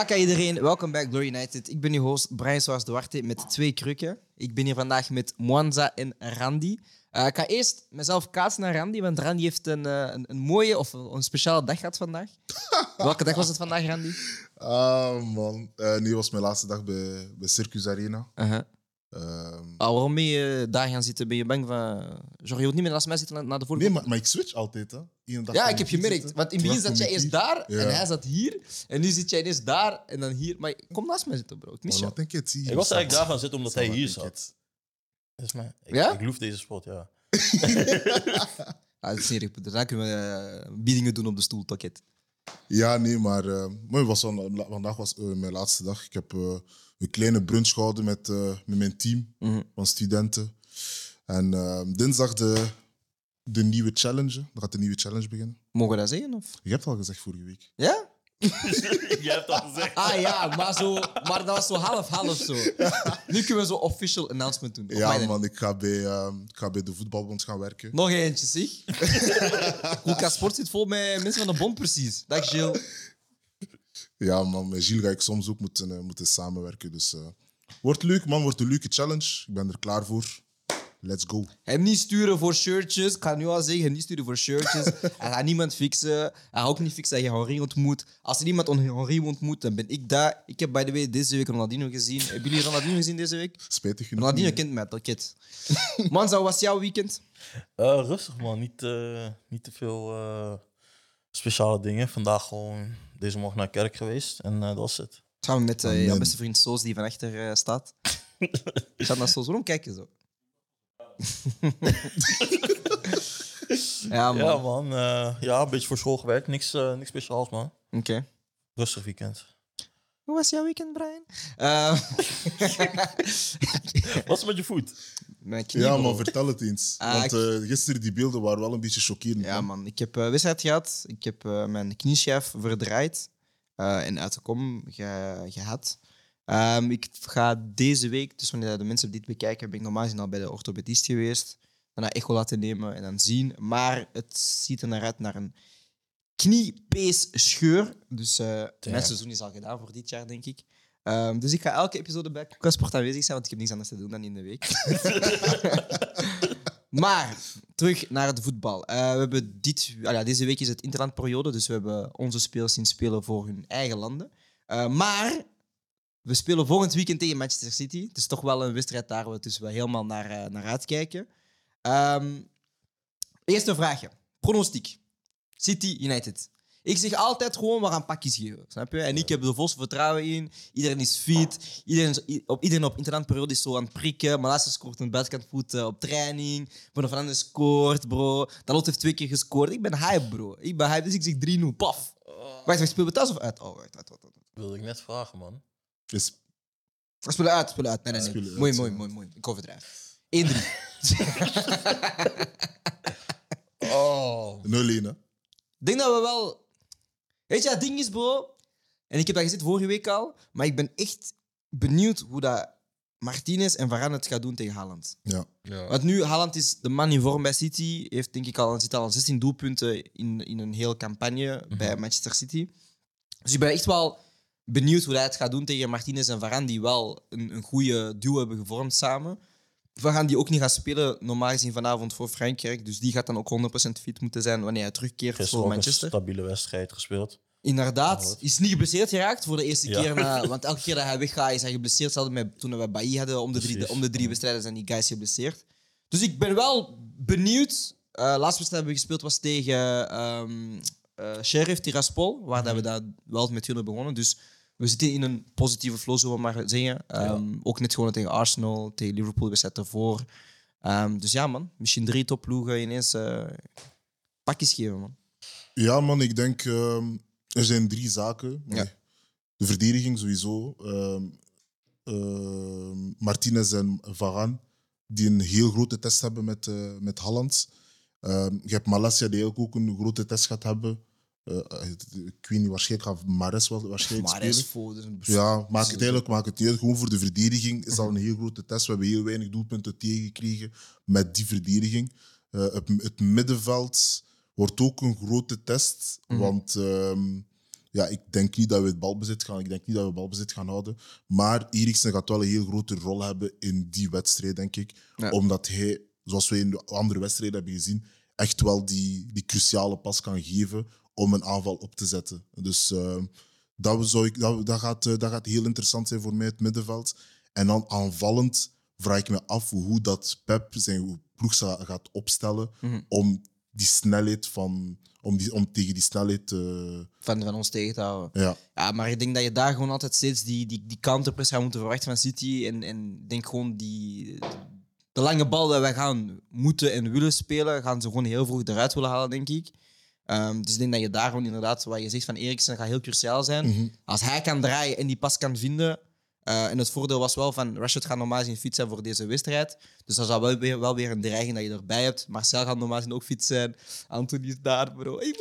Fuck iedereen, welkom bij Glory United. Ik ben uw host Brian Soares Duarte met twee krukken. Ik ben hier vandaag met Mwanza en Randy. Uh, ik ga eerst mezelf kaatsen naar Randy, want Randy heeft een, uh, een, een, mooie of een speciale dag gehad vandaag. Welke dag was het vandaag, Randy? Ah, man. Uh, nu was mijn laatste dag bij, bij Circus Arena. -huh. Ah, waarom ben je daar gaan zitten? Ben je bang van... Zorg je ook niet meer naast mij zitten naar de voetbal? Nee, maar, maar, ik switch altijd. Hè. ja, ik heb gemerkt. Want in het begin zat jij eerst daar en hij zat hier. En nu zit jij eerst daar en dan hier. Maar kom naast mij zitten, bro. Ik mis je. Ik, ik was eigenlijk daar gaan zitten omdat hij hier zat. Dat is mij. Ik, ja? ik loef deze sport, ja. ah, dat is niet Dan kunnen we uh, biedingen doen op de stoel, Toket. Ja, nee, maar, uh, maar was van, vandaag was uh, mijn laatste dag. Ik heb een kleine brunch gehouden met, met mijn team mm -hmm. van studenten. En dinsdag de, de nieuwe challenge. Dan gaat de nieuwe challenge beginnen. Mogen we dat zeggen? Of? Je hebt het al gezegd vorige week. Ja? Jij hebt al gezegd. Ah ja, maar, zo, maar dat was zo half-half zo. Nu kunnen we zo official announcement doen. Ja, man, ik ga, bij, uh, ik ga bij de voetbalbond gaan werken. Nog eentje, zeg. Hoeka Sport zit vol met mensen van de bond, precies. Dag, Gilles. Ja, man, met Gilles ga ik soms ook moeten, uh, moeten samenwerken. Dus uh, wordt leuk, man. Wordt een leuke challenge. Ik ben er klaar voor. Let's go. Hem niet sturen voor shirtjes. Ik ga nu al zeggen, hem niet sturen voor shirtjes. hij gaat niemand fixen. Hij gaat ook niet fixen dat je Henri ontmoet. Als er iemand Henri ontmoet, dan ben ik daar. Ik heb by the way deze week Ronaldinho gezien. Hebben jullie Ronaldinho gezien deze week? Spijtig genoeg. Ronaldinho kent mij, dat kent. Manza, hoe was jouw weekend? Uh, rustig man, niet, uh, niet te veel uh, speciale dingen. Vandaag gewoon deze morgen naar kerk geweest en dat was het. Samen met jouw beste vriend Soos die van achter staat. Gaat naar Soos, waarom kijk je zo? ja, man. Ja, man. Uh, ja, een beetje voor school gewerkt. Niks, uh, niks speciaals, man. Oké. Okay. Rustig weekend. Hoe was jouw weekend, Brian? Uh... Wat is met je voet? Mijn knie, ja, man, vertel het eens. Ah, Want uh, gisteren die beelden waren wel een beetje chockerend. Ja, man. Ik heb uh, wedstrijd gehad. Ik heb uh, mijn knieschijf verdraaid uh, en uit de kom ge gehad. Um, ik ga deze week, dus wanneer de mensen dit bekijken, ben ik normaal gezien al bij de orthopedist geweest. Dan een echo laten nemen en dan zien. Maar het ziet er naar uit naar een kniepeesscheur. Dus uh, mijn seizoen is al gedaan voor dit jaar, denk ik. Um, dus ik ga elke episode bij Sport aanwezig zijn, want ik heb niks anders te doen dan in de week. maar terug naar het voetbal. Uh, we hebben dit, uh, ja, deze week is het interlandperiode, dus we hebben onze spelers zien spelen voor hun eigen landen. Uh, maar we spelen volgend weekend tegen Manchester City. Het is toch wel een wedstrijd daar we dus we helemaal naar, uh, naar uitkijken. Um, eerste vraagje. Pronostiek. City United. Ik zeg altijd gewoon, we gaan pakjes geven. Snap je? En ik heb er volste vertrouwen in. Iedereen is fit. Iedereen, op, iedereen op is zo aan het prikken. Malasia scoort een buitenkantvoet op training. Bruno Fernandes scoort, bro. Dalot heeft twee keer gescoord. Ik ben hype, bro. Ik ben hype, dus ik zeg 3-0. Paf. Oh. Wacht, spelen we thuis of uit? Oh, wacht, wacht, wacht. wacht. Wilde ik net vragen, man. Is... We spelen uit, spelen uit. Nee, nee, nee. Mooi, mooi, mooi, mooi. Ik overdrijf. 1-3. Oh. 0-1, hè? Ik denk dat we wel. Weet je, het ding is, bro. En ik heb dat gezegd vorige week al. Maar ik ben echt benieuwd hoe dat Martinez en Varane het gaat doen tegen Haaland. Ja. Ja. Want nu, Haaland is de man in vorm bij City. Heeft denk ik al, zit al aan 16 doelpunten in, in een hele campagne bij Manchester City. Dus ik ben echt wel benieuwd hoe hij het gaat doen tegen Martinez en Varane, die wel een, een goede duo hebben gevormd samen. Varane die ook niet gaat spelen, normaal gezien vanavond voor Frankrijk. Dus die gaat dan ook 100% fit moeten zijn wanneer hij terugkeert Gisteren voor ook een Manchester. stabiele wedstrijd gespeeld. Inderdaad, is niet geblesseerd geraakt voor de eerste Ja. keer. Na, want elke keer dat hij weggaat, is hij geblesseerd. Zelfs met, toen we Bailly hadden, om de, drie, om de drie wedstrijden zijn die guys geblesseerd. Dus ik ben wel benieuwd. Uh, laatste wedstrijd hebben we gespeeld was tegen um, uh, Sheriff Tiraspol, waar dat we dat wel met jullie begonnen. Dus we zitten in een positieve flow, zullen we maar zeggen. Um, Ook net gewoon tegen Arsenal, tegen Liverpool, we zetten voor. Um, dus ja, man. Misschien drie topploegen ineens uh, pakjes geven, man. Ja, man, ik denk ehm, er zijn drie zaken. Ja. De verdediging sowieso. Ehm, ehm, Martinez en Varane, die een heel grote test hebben met, eh met Holland. Ehm, je hebt Malasia, die ook, ook een grote test gaat hebben. Eh, ik weet niet, waarschijnlijk gaat Mares wel waarschijnlijk is spelen. Ja, maakt het eigenlijk maakt het uit. Gewoon voor de verdediging is al een heel grote test. We hebben heel weinig doelpunten tegengekregen met die verdediging. Eh, het, het middenveld wordt ook een grote test. Mhm. Want ehm, ja, ik denk niet dat we het balbezit gaan. Ik denk niet dat we balbezit gaan houden. Maar Eriksen gaat wel een heel grote rol hebben in die wedstrijd, denk ik. Ja. Omdat hij, zoals we in de andere wedstrijden hebben gezien, echt wel die, die cruciale pas kan geven om een aanval op te zetten. Dus eh, dat, zou ik, dat, dat, gaat, eh, dat gaat heel interessant zijn voor mij, het middenveld. En dan aanvallend vraag ik me af hoe dat Pep zijn ploeg gaat opstellen Mhm. om die snelheid van... Om, die, om tegen die snelheid te... Van, van ons tegen te houden. Ja, Ja, maar ik denk dat je daar gewoon altijd steeds die, die, die counterpress gaat moeten verwachten van City. En, en ik denk gewoon die... De lange bal dat wij gaan moeten en willen spelen, gaan ze gewoon heel vroeg eruit willen halen, denk ik. Ehm, dus ik denk dat je daar gewoon inderdaad, wat je zegt van Eriksen, gaat heel cruciaal zijn. Mhm. Als hij kan draaien en die pas kan vinden. eh, en het voordeel was wel van Rashford gaat normaal gezien fit zijn voor deze wedstrijd. Dus dat zou wel weer, wel weer een dreiging dat je erbij hebt. Marcel gaat normaal gezien ook fit zijn. Anthony is daar, bro. Hey,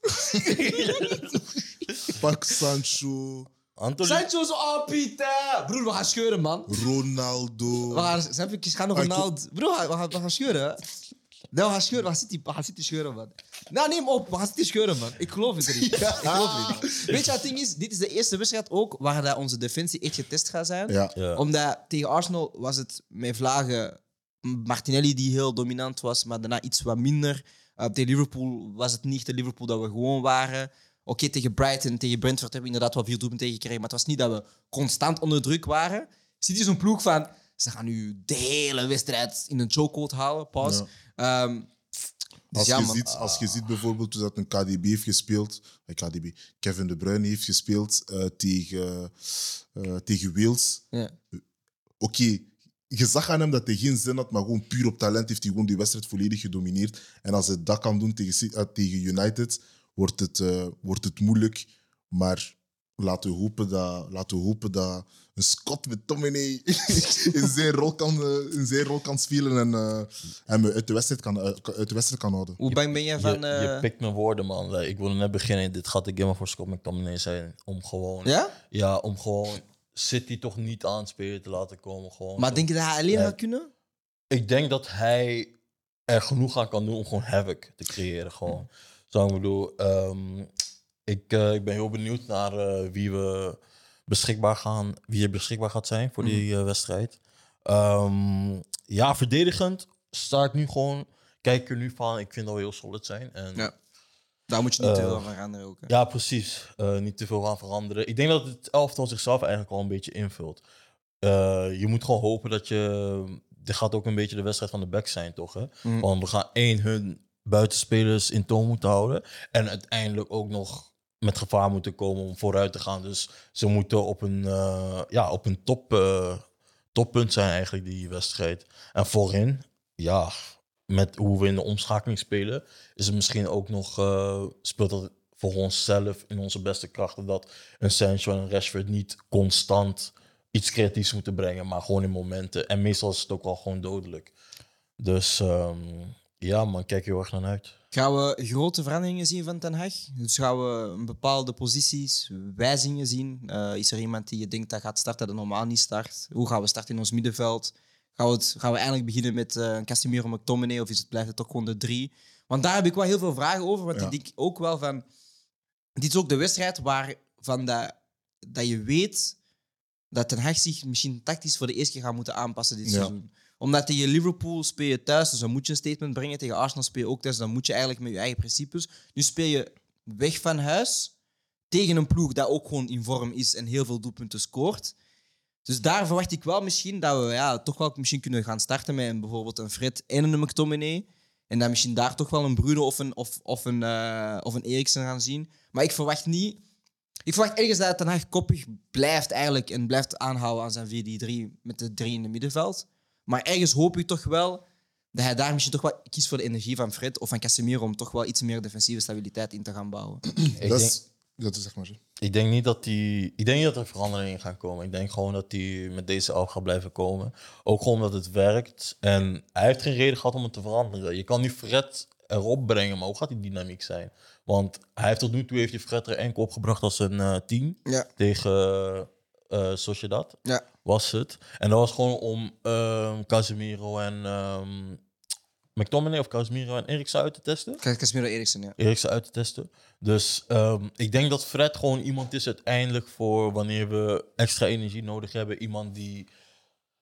Pak Sancho, Anthony, Sancho zo, oh Pieter. Broer, we gaan scheuren, man. Ronaldo. We gaan, snap ik ga nog een ik- naald. Bro, we gaan, we gaan, we gaan scheuren. Nee, we gaan scheuren. We gaan City, we gaan City scheuren, man. Nou, neem op. We gaan City scheuren, man. Ik geloof het niet. Ik geloof het niet. Weet je wat het ding is? Dit is de eerste wedstrijd ook waar dat onze defensie echt getest gaat zijn. Ja, ja. Omdat tegen Arsenal was het met vlagen Martinelli die heel dominant was, maar daarna iets wat minder. Uh, tegen Liverpool was het niet de Liverpool dat we gewoon waren. Oké, tegen Brighton, tegen Brentford hebben we inderdaad wel vier doelpunten tegen gekregen, maar het was niet dat we constant onder druk waren. City is een ploeg van, ze gaan nu de hele wedstrijd in een chokehold halen, pas. Ehm, dus Als, ja, je man. ziet, als je ziet bijvoorbeeld dat een KDB heeft gespeeld, eh, KDB, Kevin De Bruyne heeft gespeeld eh, tegen, eh, tegen Wales. Ja. Oké, je zag aan hem dat hij geen zin had, maar gewoon puur op talent heeft hij gewoon die wedstrijd volledig gedomineerd. En als hij dat kan doen tegen, tegen United, wordt het, wordt het moeilijk. Maar laten we hopen dat, laten we hopen dat een Scott met Tomine in zijn rol kan, eh, in zijn rol kan spelen en eh, hem uit de, wedstrijd kan, uit, uit de wedstrijd kan houden. Hoe bang ben jij Je, van... je eh, pikt mijn woorden, man. Ik wilde net beginnen. Dit gaat de game voor Scott McTominay zijn. Om gewoon, ja? ja, om gewoon City toch niet aan het spelen te laten komen. Gewoon Maar denk je dat hij alleen gaat kunnen? Ik denk dat hij er genoeg aan kan doen om gewoon havoc te creëren. Gewoon. Zo, ik bedoel, ehm, ik, eh, ik ben heel benieuwd naar eh, wie we beschikbaar gaan, wie er beschikbaar gaat zijn voor die eh, wedstrijd. Ehm, ja, verdedigend sta ik nu gewoon, kijk er nu van, ik vind dat we heel solid zijn. En, Ja. Daar moet je niet te veel van veranderen ook. hè. ja, precies. Niet te veel aan veranderen. Ik denk dat het elftal zichzelf eigenlijk al een beetje invult. Je moet gewoon hopen dat je. Dit gaat ook een beetje de wedstrijd van de back zijn, toch? Hè? Mhm. Want we gaan één hun buitenspelers in toon moeten houden. En uiteindelijk ook nog met gevaar moeten komen om vooruit te gaan. Dus ze moeten op een, eh, ja, op een top, eh, toppunt zijn, eigenlijk, die wedstrijd. En voorin, ja, met hoe we in de omschakeling spelen, is het misschien ook nog, eh, speelt dat voor onszelf in onze beste krachten dat een Sancho en een Rashford niet constant iets creatiefs moeten brengen, maar gewoon in momenten. En meestal is het ook al gewoon dodelijk. Dus ehm, ja, man, kijk heel erg naar uit. Gaan we grote veranderingen zien van Ten Hag? Dus gaan we een bepaalde posities, wijzigingen zien? Eh, is er iemand die je denkt dat gaat starten dat normaal niet start? Hoe gaan we starten in ons middenveld? Gaan we, het, gaan we eindelijk beginnen met eh Casemiro McTominay of is het, blijft het toch gewoon de drie? Want daar heb ik wel heel veel vragen over. Want Ja. ik denk ook wel van... Dit is ook de wedstrijd waarvan dat, dat je weet dat Ten Hag zich misschien tactisch voor de eerste keer gaat moeten aanpassen dit Ja. seizoen. Omdat tegen Liverpool speel je thuis, dus dan moet je een statement brengen. Tegen Arsenal speel je ook thuis, dan moet je eigenlijk met je eigen principes. Nu speel je weg van huis tegen een ploeg dat ook gewoon in vorm is en heel veel doelpunten scoort. Dus daar verwacht ik wel misschien dat we ja, toch wel misschien kunnen gaan starten met een, bijvoorbeeld een Fred en een McTominay. En dan misschien daar toch wel een Bruno of een, of, of een, eh, of een Eriksen gaan zien. Maar ik verwacht niet... Ik verwacht ergens dat Ten Hag koppig blijft eigenlijk en blijft aanhouden aan zijn 4-3 met de drie in het middenveld. Maar ergens hoop ik toch wel dat hij daar misschien toch wel kiest voor de energie van Fred of van Casemiro om toch wel iets meer defensieve stabiliteit in te gaan bouwen. Ik dat, denk, is, dat is zeg maar zo. ik, denk niet dat die, ik denk niet dat er veranderingen gaan komen. Ik denk gewoon dat hij met deze elf gaat blijven komen. Ook gewoon omdat het werkt. En hij heeft geen reden gehad om het te veranderen. Je kan nu Fred erop brengen, maar hoe gaat die dynamiek zijn? Want hij heeft tot nu toe heeft hij Fred er enkel opgebracht als een eh team Ja. tegen uh, Sociedad. Ja. Was het. En dat was gewoon om ehm, Casemiro en ehm, McTominay of Casemiro en Eriksen uit te testen. Casemiro Eriksen, ja. Eriksen uit te testen. Dus ehm, ik denk dat Fred gewoon iemand is uiteindelijk voor wanneer we extra energie nodig hebben. Iemand die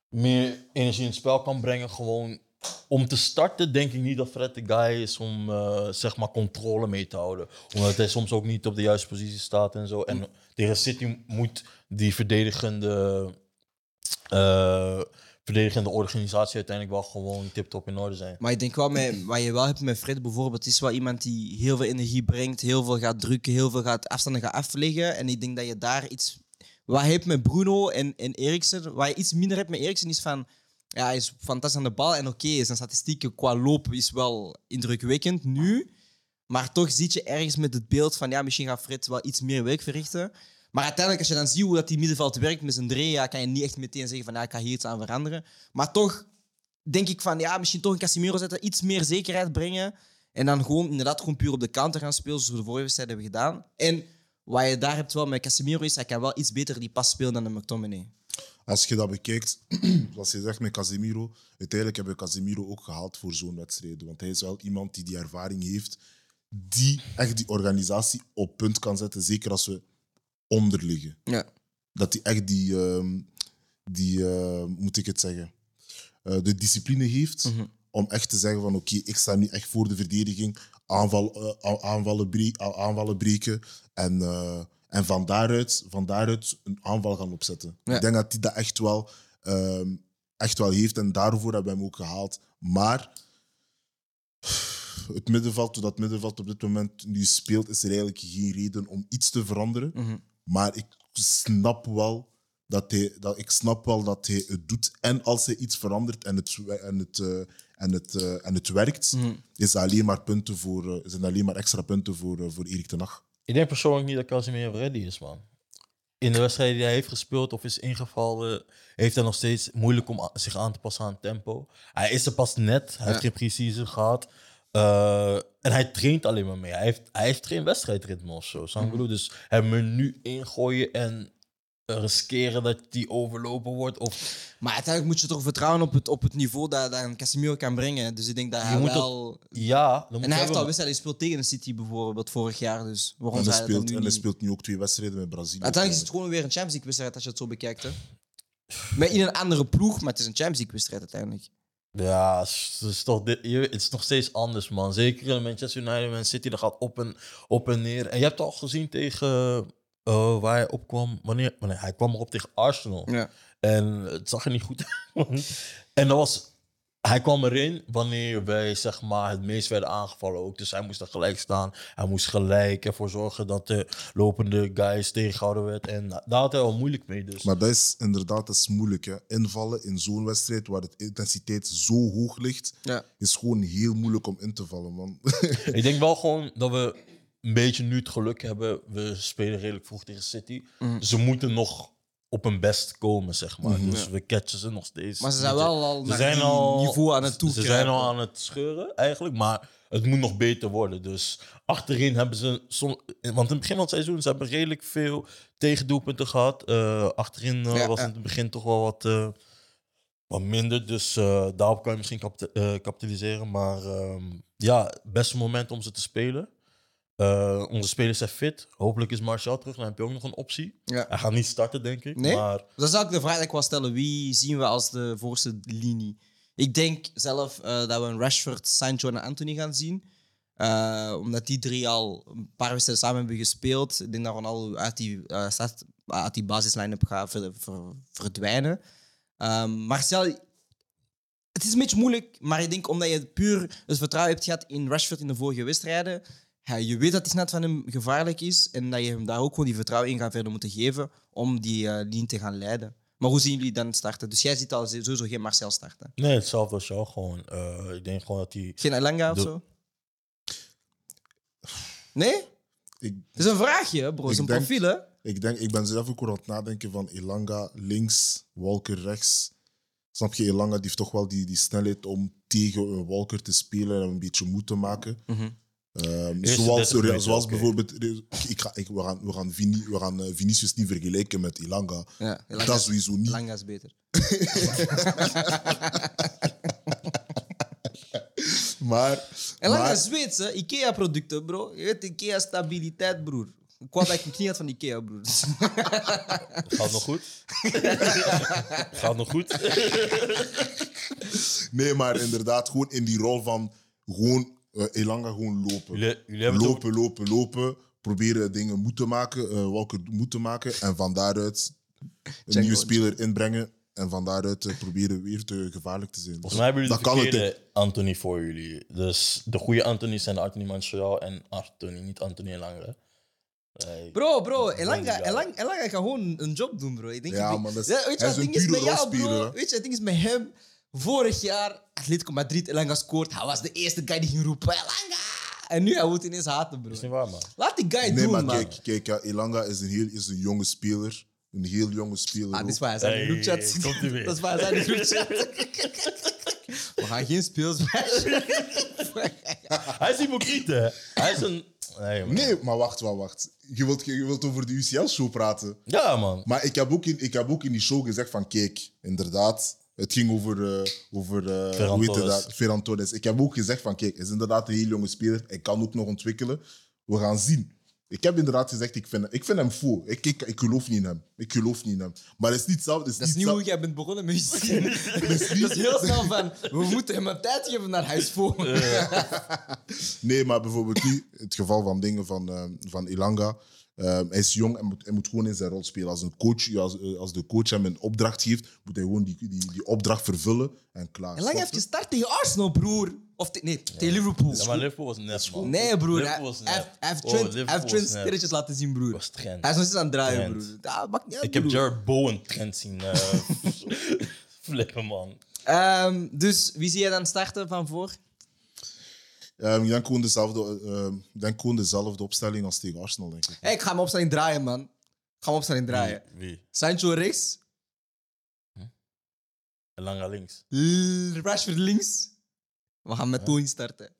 meer energie in het spel kan brengen. Gewoon om te starten denk ik niet dat Fred de guy is om eh, zeg maar controle mee te houden. Omdat hij soms ook niet op de juiste positie staat en zo. En tegen City moet die verdedigende, eh, verdedigende organisatie uiteindelijk wel gewoon tip-top in orde zijn. Maar ik denk wel, met, wat je wel hebt met Fred bijvoorbeeld, is wel iemand die heel veel energie brengt, heel veel gaat drukken, heel veel gaat afstanden gaat afleggen. En ik denk dat je daar iets... Wat je hebt met Bruno en, en Eriksen, wat je iets minder hebt met Eriksen, is van... Ja, hij is fantastisch aan de bal en oké, zijn statistieken qua loop is wel indrukwekkend nu. Maar toch zit je ergens met het beeld van, ja, misschien gaat Fred wel iets meer werk verrichten. Maar uiteindelijk, als je dan ziet hoe dat die middenveld werkt met zijn drie, ja, kan je niet echt meteen zeggen van, ja, ik ga hier iets aan veranderen. Maar toch denk ik van, ja, misschien toch een Casemiro zetten, iets meer zekerheid brengen. En dan gewoon inderdaad gewoon puur op de counter gaan spelen, zoals we de vorige wedstrijd hebben gedaan. En wat je daar hebt wel met Casemiro is, hij kan wel iets beter die pas spelen dan de McTominay. Als je dat bekijkt, zoals je zegt met Casemiro, uiteindelijk hebben we Casemiro ook gehaald voor zo'n wedstrijd. Want hij is wel iemand die die ervaring heeft, die echt die organisatie op punt kan zetten, zeker als we onder liggen. Ja. Dat hij echt die, ehm, die eh, moet ik het zeggen, eh, de discipline heeft Mhm. om echt te zeggen van oké, ik sta nu echt voor de verdediging, aanval, eh, aanvallen, bre- aanvallen breken en, eh, en van, daaruit, van daaruit een aanval gaan opzetten. Ja. Ik denk dat hij dat echt wel, ehm, echt wel heeft en daarvoor hebben we hem ook gehaald. Maar het middenveld, hoe dat middenveld op dit moment nu speelt, is er eigenlijk geen reden om iets te veranderen. Mhm. Maar ik snap wel dat hij, dat, ik snap wel dat hij het doet. En als hij iets verandert en het, en het, eh, en het, eh, en het werkt, Mhm. is dat alleen maar punten voor, eh, zijn dat alleen maar extra punten voor, voor Erik ten Hag. Ik denk persoonlijk niet dat Casemiro ready is, man. In de wedstrijden die hij heeft gespeeld of is ingevallen, heeft hij nog steeds moeilijk om zich aan te passen aan het tempo. Hij is er pas net, hij heeft geen precisie gehad. Eh, en hij traint alleen maar mee. Hij heeft, hij heeft geen wedstrijdritme of zo. bedoel? Dus hem er nu ingooien en riskeren dat die overlopen wordt. Of, Maar uiteindelijk moet je toch vertrouwen op het, op het niveau dat, dat een Casemiro kan brengen. Dus ik denk dat hij moet wel... ja, dan moet En hij heeft hebben- al wedstrijden gespeeld tegen een City bijvoorbeeld vorig jaar. Dus waarom En hij, dat speelt, nu en hij speelt nu ook twee wedstrijden met Brazilië. Uiteindelijk is het gewoon weer een Champions League wedstrijd als je het zo bekijkt. Hè. Met in een andere ploeg, maar het is een Champions League wedstrijd uiteindelijk. Ja, het is, toch dit- je- het is nog steeds anders, man. Zeker in Manchester United, Man City, dat gaat op en, op en neer. En je hebt het al gezien tegen eh, waar hij opkwam. Wanneer, wanneer? Hij kwam erop tegen Arsenal. Ja. En het zag er niet goed uit. en dat was... Hij kwam erin wanneer wij zeg maar, het meest werden aangevallen ook. Dus hij moest er gelijk staan. Hij moest gelijk ervoor zorgen dat de lopende guys tegengehouden werd. En daar had hij wel moeilijk mee. Dus. Maar dat is inderdaad dat is moeilijk. Hè. Invallen in zo'n wedstrijd waar de intensiteit zo hoog ligt, Ja. is gewoon heel moeilijk om in te vallen, man. Ik denk wel gewoon dat we een beetje nu het geluk hebben. We spelen redelijk vroeg tegen City. Mhm. Ze moeten nog op hun best komen, zeg maar. Mhm. Dus we catchen ze nog steeds. Maar ze zijn wel al ze naar zijn die al, niveau aan het Ze toekruipen. zijn al aan het scheuren, eigenlijk. Maar het moet nog beter worden. Dus achterin hebben ze... Som, want in het begin van het seizoen ze hebben redelijk veel tegendoelpunten gehad. Eh, achterin eh, Ja, was ja. in het begin toch wel wat, eh, wat minder. Dus eh, daarop kan je misschien kapita- eh, kapitaliseren. Maar ehm, ja, beste moment om ze te spelen. Eh, onze spelers zijn fit. Hopelijk is Martial terug. Dan heb je ook nog een optie. Ja. Hij gaat niet starten, denk ik. Nee? Maar Dan zou ik de vraag eigenlijk wel stellen: wie zien we als de voorste linie? Ik denk zelf eh, dat we een Rashford, Sancho en Anthony gaan zien. Eh, omdat die drie al een paar wedstrijden samen hebben gespeeld. Ik denk dat Ronaldo uit die, eh, start- uit die basisline-up gaat ver- ver- verdwijnen. Ehm Marcel, het is een beetje moeilijk, maar ik denk omdat je puur het vertrouwen hebt gehad in Rashford in de vorige wedstrijden. Ja, je weet dat die snel van hem gevaarlijk is en dat je hem daar ook gewoon die vertrouwen in gaat verder moeten geven om die eh linie te gaan leiden. Maar hoe zien jullie dan starten? Dus jij ziet al sowieso geen Marcel starten. nee, hetzelfde als jou. Gewoon, eh, ik denk gewoon dat hij... Geen Elanga of zo? Nee? ik, Het is een vraagje, bro. Het is een denk- profiel, hè? ik, denk, ik ben zelf ook aan het nadenken van Elanga links, Walker rechts. Snap je, Elanga die heeft toch wel die, die snelheid om tegen een Walker te spelen en een beetje moed te maken. Mhm. Ehm, zoals 30 minuten, zoals oké. bijvoorbeeld, ik ga, ik, we gaan, we gaan, Vini, we gaan eh, Vinicius niet vergelijken met. Ja, Elanga Dat is- sowieso niet. Elanga is beter. Maar, En lang maar als Zweedse, Ikea-producten, bro. Je weet, Ikea-stabiliteit, broer. Ik ik een knie had van Ikea, broer. Gaat nog goed? Gaat nog goed? nee, maar inderdaad, gewoon in die rol van gewoon eh, Elanga gewoon lopen. Jullie, jullie hebben het ook- lopen, lopen, lopen. Proberen dingen moe te maken, eh Walker moe te maken. En van daaruit een Check nieuwe speler inbrengen. En van daaruit eh, proberen weer te gevaarlijk te zijn. Volgens mij hebben jullie Dat de het, Anthony voor jullie. Dus de goede Anthony zijn Anthony Montreal en Anthony, niet Anthony Lange. Nee. Bro, bro, Elanga. Elanga, Elanga gaat gewoon een job doen, bro. Ik denk, Ja, ik man, dat is- Ja, weet je het een ding is met jou, bro? Weet je, het ding is met hem. Vorig jaar, Atletico Madrid, Elanga scoort. Hij was de eerste guy die ging roepen, Elanga! En nu, hij wordt ineens haten, Dat is bro. niet waar, man. Laat die guy Nee, doen, maar man. kijk, kijk ja, Elanga is een, heel, is een jonge speler. Een heel jonge speler. Ah, dit is ook. waar hij zei in Hey, groepchat. komt ie weer. Dat is waar hij zei in de groepchat. We gaan geen speels Hij is hypocriet, hè? Hij is een. Nee, man. Nee, maar wacht, wacht, wacht. Je wilt, je wilt over de UCL-show praten. Ja, man. Maar ik heb, ook in, ik heb ook in die show gezegd van, kijk, inderdaad, het ging over, eh over eh, Ferran hoe heet het Torres. dat? Ferran Torres. Ik heb ook gezegd van, kijk, hij is inderdaad een heel jonge speler. Hij kan ook nog ontwikkelen. We gaan zien. Ik heb inderdaad gezegd, ik vind, ik vind hem faux. Ik, ik, ik geloof niet in hem. Ik geloof niet in hem. Maar het is niet hetzelfde. Het is Dat is niet niet hoe jij bent begonnen met je zin. Dat is heel snel van, we moeten hem een tijd geven naar huis voor. Nee, maar bijvoorbeeld nu, het geval van dingen van, eh, van Ilanga. Eh, hij is jong en moet, hij moet gewoon in zijn rol spelen. Als, een coach, als, eh, als de coach hem een opdracht geeft, moet hij gewoon die, die, die opdracht vervullen en klaar. En lang heeft je? gestart tegen Arsenal, broer. Of te- nee, tegen Liverpool. Ja, maar Liverpool was net, man. Nee, broer. Hij, heeft- Oh, Trent, sterretjes laten zien, broer. was trend. Hij is nog steeds aan het draaien, broer. Dat maakt niet uit, Ik heb. Jared Bowen trend zien eh, flippen, man. Ehm, dus wie zie je dan starten van voor? Ehm, ik denk gewoon, dezelfde, ehm, ik denk gewoon dezelfde opstelling als tegen Arsenal, denk ik. Hey, ik ga mijn opstelling draaien, man. Ik ga mijn opstelling draaien. Wie? Sancho rechts, Lange links. L- Rashford links. We gaan met Tony starten.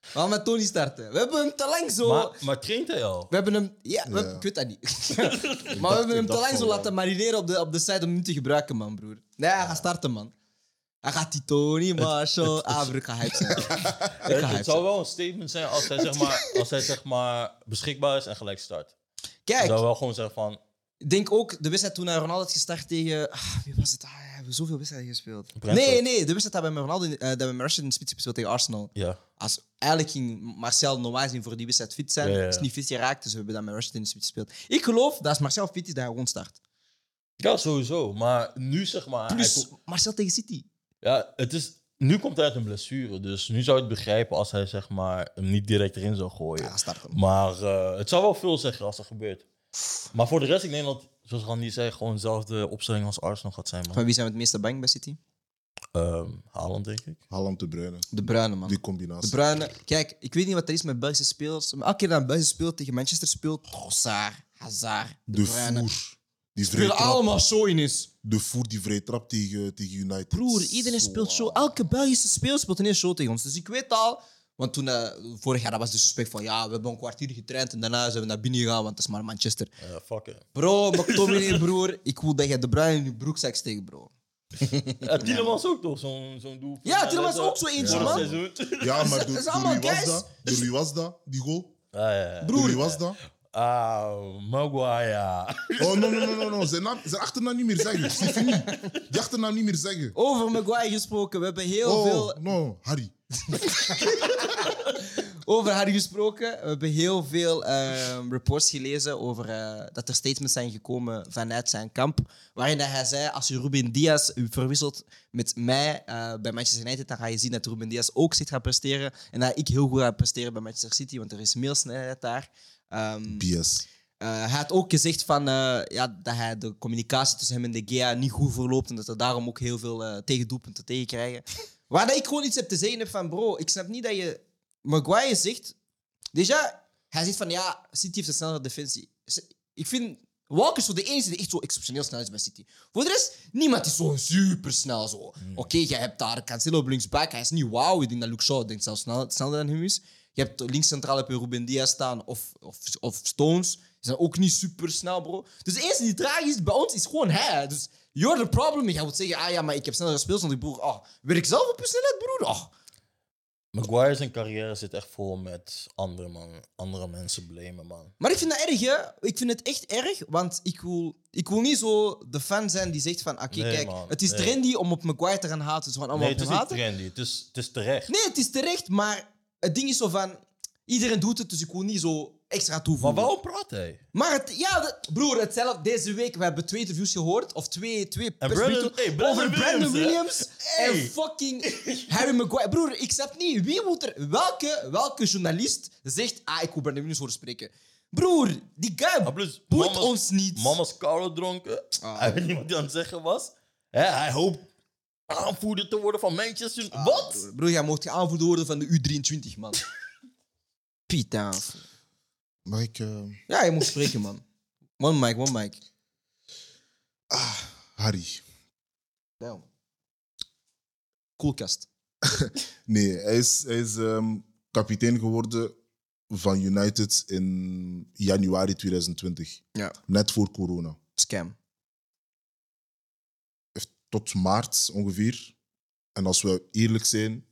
We gaan met Tony starten. We hebben hem te lang zo... Maar, maar traint hij al? We hebben hem... Ja, we- Ja. ik weet dat niet. maar we hebben hem te lang zo laten marineren op de, op de site om hem niet te gebruiken, man, broer. Nee, hij gaat starten, man. Hij gaat die Tony, Marshall... Ah, broer, ik ga hype zijn. Ik ga Het, zou wel een statement zijn als hij, zeg maar, als hij zeg maar, beschikbaar is en gelijk start. Ik Kijk, zou wel gewoon zeggen van... ik denk ook de wedstrijd toen hij Ronaldo had gestart tegen... Ah, wie was het? Ah, we hebben zoveel wedstrijden gespeeld. Brentford. Nee, nee, de wedstrijd dat met Ronaldo... dat met Rashford in de spits gespeeld tegen Arsenal. Ja. Als, eigenlijk ging Marcel normaal gezien voor die wedstrijd fit zijn. Ja, ja. Is niet fit geraakt, dus we hebben dat met Rashford in de spits gespeeld. Ik geloof dat als Marcel fit is, dat hij gewoon start. ja, sowieso. Maar nu zeg maar... Plus Marcel tegen City. Ja, het is, nu komt hij uit een blessure. Dus nu zou je het begrijpen als hij zeg maar, hem niet direct erin zou gooien. Ja, start hem. Maar eh, het zou wel veel zeggen als dat gebeurt. Maar voor de rest, ik denk dat, zoals Randy zei, gewoon dezelfde opstelling als Arsenal gaat zijn, man. Van wie zijn we het meeste bang bij City? Ehm Haaland, denk ik. Haaland de Bruyne. De Bruine, man. Die De combinatie. Bruine. Kijk, ik weet niet wat er is met Belgische spelers. Maar elke keer dat een Belgische speelt tegen Manchester speelt, Trossard, Hazard, De, de Bruyne. voer. Die Spelen trap. allemaal zo in is. De voer die vrij trap tegen, tegen United. Broer, iedereen Zo, speelt zo. Elke Belgische speler speelt ineens zo tegen ons. Dus ik weet al... Want toen, eh, vorig jaar, dat was de suspect van... Ja, we hebben een kwartier getraind en daarna zijn we naar binnen gegaan, want dat is maar Manchester. Eh fuck it. Bro, McTominay, broer. Ik wil dat je De Bruyne in je broekzak steekt, bro. Ja, Tielemans ook toch, zo'n zo'n doel. Ja, Tielemans ook zo eentje, man. het. Ja, maar Dat door, is door allemaal wie was dat? Door wie was dat, die goal? Ah, ja, ja. Door wie was dat? Ah, Maguire. Oh, no, no, no, no, no. Zijn, naam, zijn achternaam niet meer zeggen. Fini. Die achternaam niet meer zeggen. Over Maguire gesproken. We hebben heel Oh, veel... no, Harry. Over Harry gesproken. We hebben heel veel ehm, reports gelezen over eh, dat er statements zijn gekomen vanuit zijn kamp. Waarin dat hij zei: Als je Ruben Diaz u verwisselt met mij eh, bij Manchester United, dan ga je zien dat Ruben Diaz ook zich gaat presteren. En dat ik heel goed ga presteren bij Manchester City, want er is meer snelheid daar. BS. eh, hij had ook gezegd van, eh, ja, dat hij de communicatie tussen hem en de Gea niet goed verloopt en dat er daarom ook heel veel eh tegendoelpunten tegen krijgen. Waar dat ik gewoon iets heb te zeggen heb van, bro, ik snap niet dat je... Maguire zegt... Déjà, hij zegt van, ja, City heeft een snellere defensie. Ik vind... Walker is zo de enige die echt zo exceptioneel snel is bij City. Voor de rest, niemand is zo super snel. Zo. Oké, jij hebt daar Cancelo op linksback. Hij is niet wauw. Ik denk dat Luke Shaw denkt zelfs snel, sneller dan hem is. Je hebt links centraal heb je Ruben Diaz staan of, of, of Stones. Die zijn ook niet super snel, bro. Dus de enige die traag is bij ons is gewoon hij. Dus you're the problem. Jij moet zeggen, ah ja, maar ik heb snellere speels dan die broer. Oh, werk zelf op je snelheid, broer. Oh. Maguire zijn carrière zit echt vol met andere, man, andere mensen blamen, man. Maar ik vind dat erg, hè? Ik vind het echt erg, want ik wil, ik wil niet zo de fan zijn die zegt van... Oké, Nee, kijk, man, het is nee. trendy om op Maguire te gaan haten. Zo van allemaal Nee, het is niet trendy. Het is, het is terecht. Nee, het is terecht, maar het ding is zo van... Iedereen doet het, dus ik wil niet zo extra Maar toevoegen. waarom praat hij? Maar het, ja, de- broer, hetzelfde. Deze week, we hebben twee interviews gehoord. Of twee, twee En Brandon- hey, Brandon over Brandon Williams, hè? Williams Hey. en fucking Harry Maguire. Broer, ik snap niet. Wie moet er... Welke, welke journalist zegt... Ah, ik wil Brandon Williams horen spreken. Broer, die guy Ah, plus, boeit mama's- ons niet. Mama's Carlo dronken. Ah. Hij weet niet wat hij aan het zeggen was. Hè, hij hoopt aanvoerder te worden van Manchester. Ah, wat? Broer, jij mocht aanvoerder worden van de U23, man. Piet. Mag ik... eh, Ja, je moet spreken, man. One mic, one mic. Harry. Damn. Koelkast. Nee, hij is, hij is ehm, kapitein geworden van United in januari 2020. Ja. Net voor corona. Scam. Tot maart ongeveer. En als we eerlijk zijn,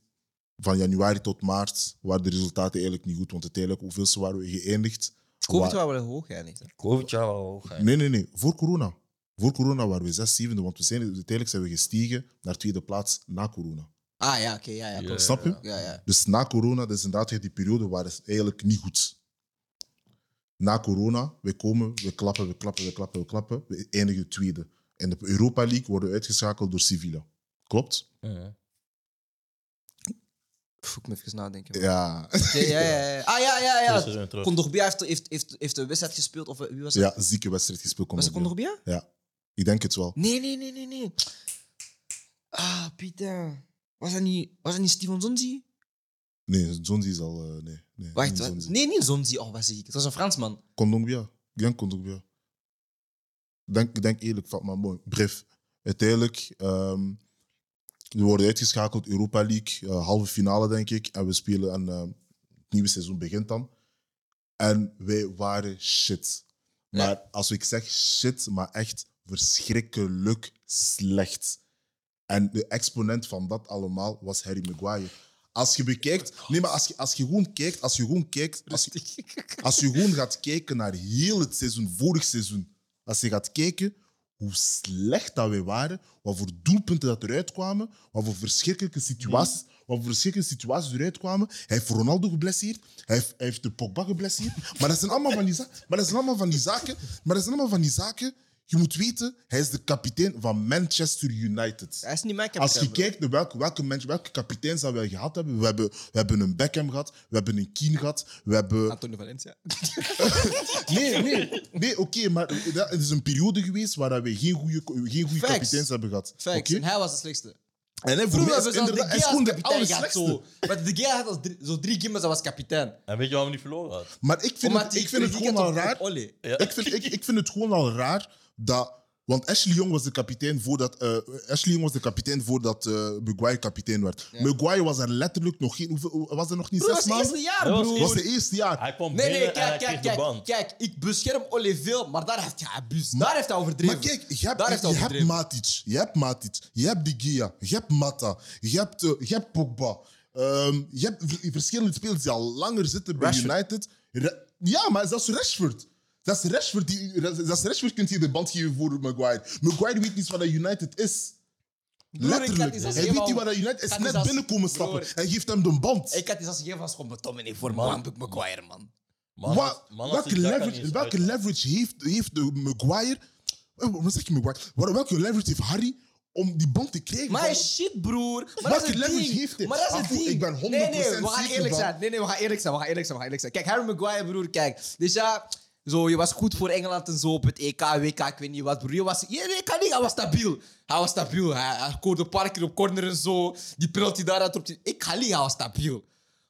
van januari tot maart waren de resultaten eigenlijk niet goed. Want uiteindelijk, hoeveelste waren we geëindigd? Covid Wa- waren we hoog eigenlijk. Covid jaar wel hoog. hè. Nee, nee, nee. Voor corona. Voor corona waren we zes, zevende. Want we zijn, uiteindelijk zijn we gestigen naar tweede plaats na corona. Ah ja, oké, ja, ja. Snap je? Ja, ja. Dus na corona, dus inderdaad, die periode waar het eigenlijk niet goed. Na corona, we komen, we klappen, we klappen, we klappen, we klappen. We eindigen tweede. In de Europa League worden we uitgeschakeld door Sevilla. Klopt? Pff, ik moet even nadenken. Ja. Oké, ja, ja, ja. Ah ja, ja, ja. Kondogbia heeft, heeft, heeft, heeft een wedstrijd gespeeld. Of eh, wie was het? ja, zieke wedstrijd gespeeld. Was het Kondogbia. Kondogbia? Ja, ik denk het wel. Nee, nee, nee, nee, nee. Ah, Pieter. Was dat niet, was dat niet Steven Zonzi? Nee, Zonzi is al... eh, nee, nee, Wacht, niet nee, niet Zonzi. Oh, wat zeg ik? Het was een Fransman. Kondogbia. Ik denk Kondogbia. Ik denk, ik denk eerlijk van, maar mooi. Bref. Uiteindelijk, ehm, we worden uitgeschakeld, Europa League, eh, halve finale denk ik. En we spelen en het nieuwe seizoen begint dan. En wij waren shit. Maar als ik zeg shit, maar echt verschrikkelijk slecht. En de exponent van dat allemaal was Harry Maguire. Als je bekijkt, nee, maar als je, als je gewoon kijkt, als je gewoon kijkt, als je, als je gewoon gaat kijken naar heel het seizoen, vorig seizoen, als je gaat kijken hoe slecht dat wij waren, wat voor doelpunten dat eruit kwamen, wat voor verschrikkelijke situaties, wat voor verschrikkelijke situaties eruit kwamen. Hij heeft Ronaldo geblesseerd, hij heeft, hij heeft de Pogba geblesseerd. Maar dat zijn allemaal van die, maar dat zijn allemaal van die zaken. Maar dat zijn allemaal van die zaken. Je moet weten, hij is de kapitein van Manchester United. Hij is niet mijn Als je kapitein, kijkt naar welke, welke, mensen, welke kapiteins dat wij gehad hebben, we hebben, we hebben een Beckham gehad, we hebben een Keane gehad, we hebben... Antonio Valencia. Nee, nee, nee oké, maar dat- het is een periode geweest waar we geen goede geen goede kapiteins hebben gehad. Facts. Oké? En hij was de slechtste. En hij, voor Vroeger hebben ze zelfs de Gea gewoon als de kapitein gehad. Zo. Maar de Gea had als drie, zo drie dat was kapitein. En weet je waarom hij verloren had? Maar ik vind Omdat het, die ik vind het gewoon al raar. Ja. Ik vind, ik, ik vind het gewoon al raar dat. Want Ashley Young was de kapitein voordat. eh Ashley Young was de kapitein voordat eh Maguire kapitein werd. Maguire was er letterlijk nog geen. Hoeveel, was er nog niet Broer, zes dat was het maanden? eerste jaar, Dat was broer. was het eerste jaar. Hij kwam Nee, nee, kijk, kijk, kijk. band. Kijk, ik bescherm Ollie veel, maar daar heeft hij abused. Daar heeft hij overdreven. Maar kijk, je hebt, Daar heeft hij je hebt. Matic, je hebt Matic, je hebt De Gea, je hebt Mata, je hebt, eh, je hebt Pogba. Ehm, je hebt verschillende spelers die al langer zitten bij Rashford. United. Ra- ja, maar zelfs Rashford. Zelfs Rashford, die, zelfs Rashford kunt je de band geven voor Maguire. Maguire weet niet wat dat United is. Letterlijk. Hij weet niet wat dat United is. net binnenkomen stappen. Hij geeft hem de band. Ik had die zelfs gegeven als gewoon McTominay voor Man. man, Maguire, man. Man, Wa- als- man, als welke leverage, welke leverage heeft, heeft de Maguire... eh, Wat zeg je Maguire? Wel- Welke leverage heeft Harry om die band te krijgen? Maar van- is shit, broer. Maar dat Welke is leverage ding. heeft hij? Maar dat is het ding. ik ben Nee, 100% nee, we gaan eerlijk zijn. Nee, nee, we gaan eerlijk zijn. We gaan eerlijk zijn. We gaan eerlijk zijn. Kijk, Harry Maguire, broer, kijk. Dus ja, zo, je was goed voor Engeland en zo op het EK, WK, ik weet niet wat, broer. Je was, ja, nee, kan niet, hij was stabiel. Hij was stabiel. Hij, hij scoorde een op corner en zo. Die penalty daar, dat op Ik ga niet, hij was stabiel.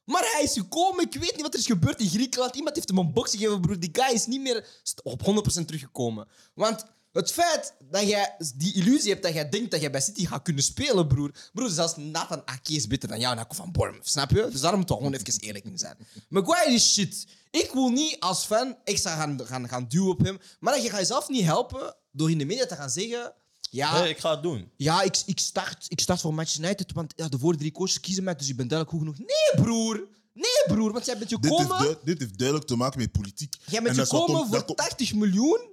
Maar hij is gekomen, ik weet niet wat er is gebeurd in Griekenland. Iemand heeft hem een box gegeven, broer. Die guy is niet meer op 100% teruggekomen. Want het feit dat jij die illusie hebt dat jij denkt dat jij bij City gaat kunnen spelen, broer. Broer, zelfs Nathan Ake is beter dan jou en komt van Bournemouth, snap je? Dus daar moeten we gewoon even eerlijk in zijn. Maguire is shit. Ik wil niet als fan extra gaan, gaan, gaan duwen op hem. Maar dat je gaat jezelf niet helpen door in de media te gaan zeggen... Ja, Nee, ik ga het doen. ja ik, ik, start, ik start voor Manchester United, want ja, de vorige drie coaches kiezen mij, dus ik ben duidelijk goed genoeg. Nee, broer. Nee, broer, want jij bent Dit heeft, gekomen, du- dit heeft duidelijk te maken met politiek. jij bent En zal gekomen kom- voor dat kom- 80 miljoen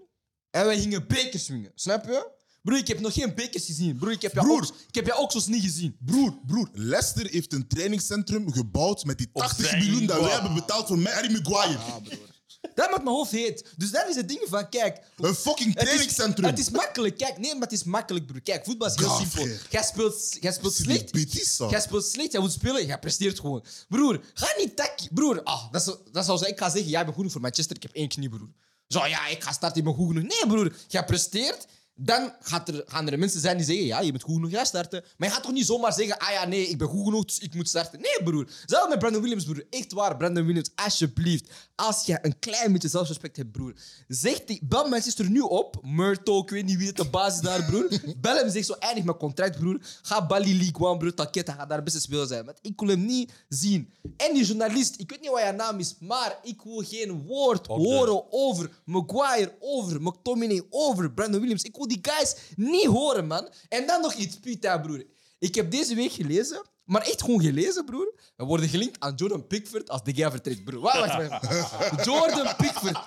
en wij gingen bekers swingen. Snap je? Broer, ik heb nog geen bekers gezien. Broer, ik heb jou Broer. ook, ik heb jou ook zo's niet gezien. Broer, broer, Leicester heeft een trainingscentrum gebouwd met die 80 zijn miljoen dat wij hebben betaald voor Harry Maguire. Dat maakt mijn hoofd heet. Dus dat is het ding van, kijk... Een fucking Het is, trainingscentrum. het is makkelijk, kijk. Nee, maar het is makkelijk, broer. Kijk, voetbal is heel simpel. Jij speelt, jij speelt slecht. Jij speelt slecht, jij moet spelen, jij presteert gewoon. Broer, ga niet tak... Broer, ah, dat, is, dat zou zijn. Ik ga zeggen, jij bent goed voor Manchester, ik heb één knie, broer. Zo, ja, ik ga starten, ik ben goed. Nee, broer, jij presteert. Dan gaat er, gaan er mensen zijn die zeggen, ja, je bent goed genoeg, ga starten. Maar je gaat toch niet zomaar zeggen, ah ja, nee, ik ben goed genoeg, dus ik moet starten. Nee, broer. Zelfs met Brandon Williams, broer. Echt waar, Brandon Williams, alsjeblieft. Als je een klein beetje zelfrespect hebt, broer. Zeg die, bel Manchester nu op. Murto, ik weet niet wie het de basis is daar, broer. Bel hem, zeg zo, eindig mijn contract, broer. Ga Bali League One, broer. Taketa gaat daar beste speler zijn. Want ik wil hem niet zien. En die journalist, ik weet niet wat jouw naam is, maar ik wil geen woord horen over Maguire, over McTominay, over Brandon Williams. Ik die guys niet horen, man. En dan nog iets, Pita, broer. Ik heb deze week gelezen, maar echt gewoon gelezen, broer. We worden gelinkt aan Jordan Pickford als de Gea vertrekt, broer. Wacht, wacht, wacht. Jordan Pickford.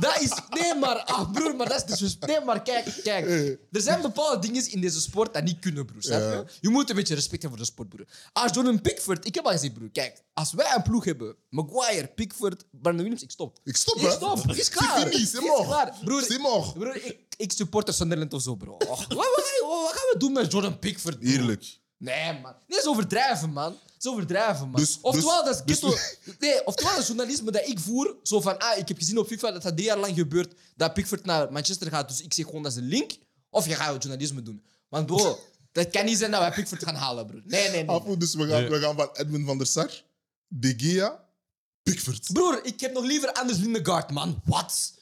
Dat is... Nee, maar... Ah, broer, maar dat is dus... Nee, maar kijk, kijk. Er zijn bepaalde dingen in deze sport dat niet kunnen, broer. Snap je? Je moet een beetje respect hebben voor de sport, broer. Als Jordan Pickford... Ik heb al gezegd, broer. Kijk, als wij een ploeg hebben... Maguire, Pickford, Brandon Williams, ik stop. Ik stop, Ik hè? stop. Is klaar. Is klaar. Broer. Broer, ik, ik supporter Sunderland of zo, bro. Och, wat, wat, wat gaan we doen met Jordan Pickford, bro? Eerlijk. Nee, man. Nee, is overdrijven, man. Is overdrijven, man. Dus- oftewel, dus- dat is ghetto... Nee, oftewel, dat journalisme dat ik voer, zo van, ah, ik heb gezien op FIFA dat dat drie jaar lang gebeurt, dat Pickford naar Manchester gaat, dus ik zeg gewoon, dat is een link. Of je gaat journalisme doen. Want bro, dat kan niet zijn dat wij Pickford gaan halen, bro. Nee, nee, nee. Afu, dus we gaan, Nee. we gaan van Edwin van der Sar, De Gea, Pickford. Broer, ik heb nog liever Anders Lindegaard, man. Wat?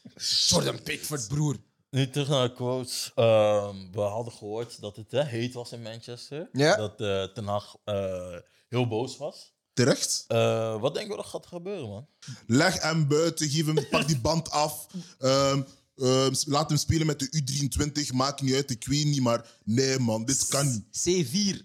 Jordan Pickford, broer. Nu terug naar de quotes. Ehm, we hadden gehoord dat het hè, heet was in Manchester. Ja. Dat eh Ten Hag eh, heel boos was. Terecht. Eh, wat denk je dat gaat gebeuren, man? Leg hem buiten, geef hem, pak die band af. Ehm, ehm, laat hem spelen met de U23, maakt niet uit, ik weet niet, maar nee man, dit kan niet. C4.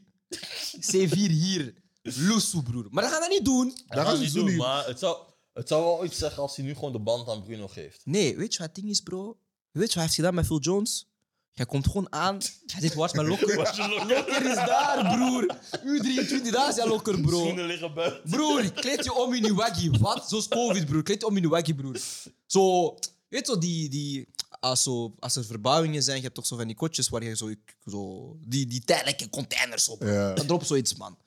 C4 hier. Lusso, broer. Maar dat gaan we niet doen. Dat gaan ze niet doen maar het zou, het zou wel iets zeggen als hij nu gewoon de band aan Bruno geeft. Nee, weet je wat het ding is, bro? Weet je wat hij heeft gedaan met Phil Jones? Jij komt gewoon aan. Hij zegt, waar is mijn lokker? lokker is daar, broer. U23, daar is jouw lokker, bro. Schoenen liggen buiten. Broer, kleed je om in je waggy. Wat? Zo is COVID, broer. Kleed je om in je waggy, broer. Zo, weet je zo, die... die als, zo, als er verbouwingen zijn, je hebt toch zo van die kotjes waar je zo... zo die, die tijdelijke containers op. Ja. Dan drop zoiets, man.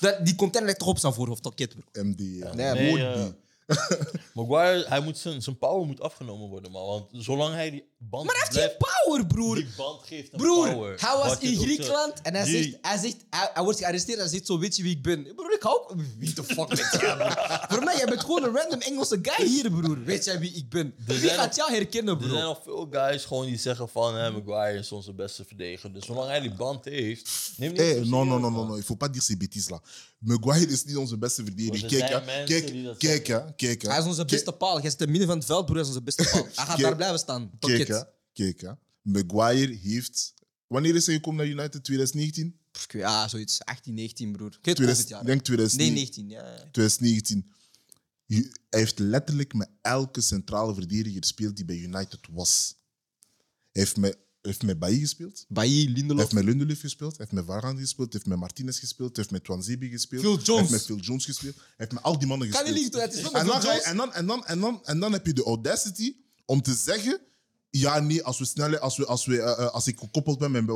Dat, die container ligt toch op zijn voorhoofd, toch, kid, bro. MD. ja. Nee, Nee. Maguire, hij moet zijn, zijn power moet afgenomen worden, man. Want zolang hij die band Maar hij heeft geen blijft, power, broer. die band geeft hem Broer, power. hij was Wat je in ook Griekenland en hij Die- zegt, hij, zegt hij, hij wordt gearresteerd en hij zegt zo, weet je wie ik ben? Broer, ik hou ook... Wie de fuck ben jij, broer? Voor mij, jij bent gewoon een random Engelse guy hier, broer. Weet jij wie ik ben? Wie zijn gaat jou herkennen, Er zijn nog veel guys gewoon die zeggen van hè, Maguire is onze beste verdediger. Dus zolang hij die band heeft, neem niet Hey, zo Eh, non, non, serieus, non, non, man. non, il faut pas dire ces bêtises là. Maguire is niet onze beste verdediger. Er Kijk, zijn hè. mensen die kijk, dat kijk, hè. kijk, hè. Hij is onze beste paal. Jij zit in het midden van het veld, broer. Hij is onze beste paal. Hij gaat Kijk. daar blijven staan. Tot Kijk. Kijk, hè. Maguire heeft... Wanneer is hij gekomen naar United? 2019? Pff, ik weet- Ja, zoiets. 18, 19, broer. Ik weet het 2000, jaar. ik denk 2019. Nee, 19. Ja, ja. 2019. Je- Hij heeft letterlijk met elke centrale verdediger gespeeld die bij United was. Hij heeft met, hij heeft met Bailly gespeeld. Bailly, Hij Lindelof. heeft met Lindelöf gespeeld. Hij heeft met Varane gespeeld. Hij heeft met Martinez gespeeld. Hij heeft met Twanzebe gespeeld. Phil Hij Jones. heeft met Phil Jones gespeeld. Hij heeft met al die mannen Kan gespeeld. niet het is en, dan je- en, dan, en, dan, en, dan, en dan heb je de audacity om te zeggen... Ja, nee, als, we snelheid, als, we, als, we, eh, eh, als, ik gekoppeld ben met,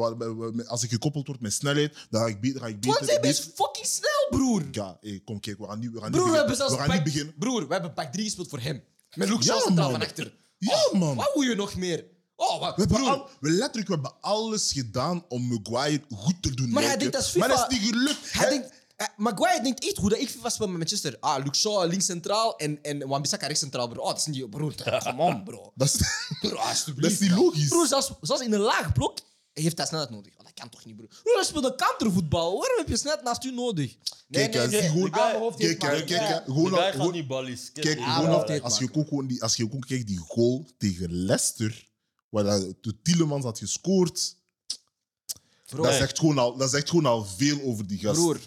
met- als ik gekoppeld word met snelheid, dan ga ik beter... Ga ik beter, Twanzebe is beter- fucking snel, broer. Ja, hey, kom kijk, we gaan niet, we gaan Broer, niet we hebben beginnen. zelfs We gaan pak, niet beginnen. Broer, we hebben pak 3 gespeeld voor hem. Met Luke Ja, centraal van achter. Ja, Oh, man. Wat wil je nog meer? Oh, wat, We hebben, broer. al, we letterlijk, we hebben alles gedaan om Maguire goed te doen Maar hij denkt dat is Maar FIFA. dat is niet gelukt. Hij denkt, eh, Maguire denkt echt hoe dat ik FIFA speel met Manchester. Ah, Luke Shaw links centraal en, en Wan-Bissaka rechts centraal, bro. Oh, dat is niet... Broer, come on, bro. Dat is, Bro, alsjeblieft. dat is niet logisch. Broer, zelfs, zelfs in een laag blok heeft hij snelheid nodig. Oh, dat kan toch niet, broer? Broer, hij speelt een countervoetbal. Waarom heb je snelheid naast u nodig? Nee, Kijk, nee, nee. Ah, gewoon- kijk, kijk. Gewoon Die gewoon- niet ballies. Kijk, gewoon dat als, je ook gewoon die, als je ook kijkt, die goal tegen Leicester, waar dat, de Tielemans had gescoord. Bro, Dat zegt, gewoon al, dat zegt gewoon al veel over die gast. broer,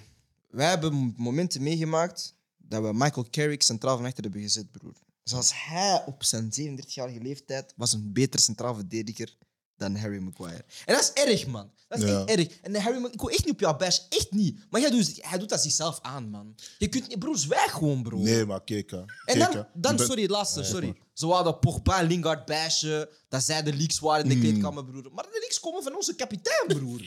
wij hebben momenten meegemaakt dat we Michael Carrick centraal van achter hebben gezet, broer. Zoals hij op zijn 37-jarige leeftijd was een beter centraal verdediger dan Harry Maguire. En dat is erg, man. Dat is Ja. echt erg. En Harry Maguire, ik wil echt niet op jou bash, echt niet. Maar jij doet, hij doet dat zichzelf aan, man. Je kunt niet, broer, zwijg gewoon, bro. Nee, maar kijk. hè. En dan, dan sorry, het laatste, sorry. Zo hadden Pogba Lingard bashen, dat zij de leaks waren in de Hmm. kleedkamer, broer. Maar de leaks komen van onze kapitein, broer.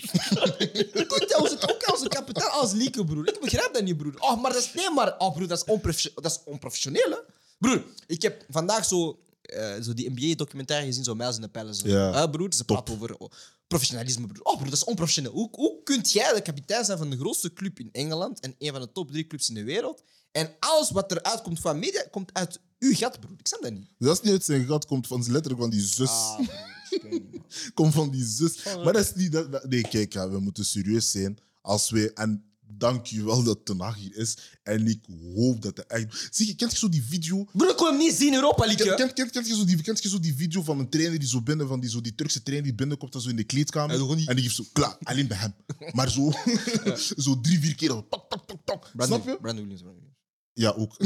Je kunt onze, ook onze kapitein als leaker, broer. Ik begrijp dat niet, broer. Oh, maar dat is, nee, maar, oh, broer, dat is, onprofesio- dat is onprofessioneel, hè. Broer, ik heb vandaag zo, eh, zo die NBA-documentaire gezien, zo Miles in the Palace. Ja. Eh, broer, ze praten over oh, professionalisme, broer. Oh, broer, dat is onprofessioneel. Hoe, hoe kunt jij de kapitein zijn van de grootste club in Engeland en een van de top drie clubs in de wereld en alles wat eruit komt van media, komt uit uw gat, broer. Ik snap dat niet. Dat is niet uit zijn gat, komt van, letterlijk van die zus. Ah. Komt van die zus. Maar dat is niet... Dat, dat- nee, kijk, hè, we moeten serieus zijn. Als wij... En dank je wel dat Ten Hag hier is. En ik hoop dat hij echt... Zie je, kent je zo die video... Broer, ik hem niet zien in Europa League. Kent je zo die, kent je zo die video van een trainer die zo binnen, van die, zo die Turkse trainer die binnenkomt en zo in de kleedkamer? Niet- En die geeft zo, klaar, alleen bij hem. Maar zo, zo drie, vier keer. Tok, tok, tok, Snap je? Brandon Williams, Brandon Williams. Ja, ook.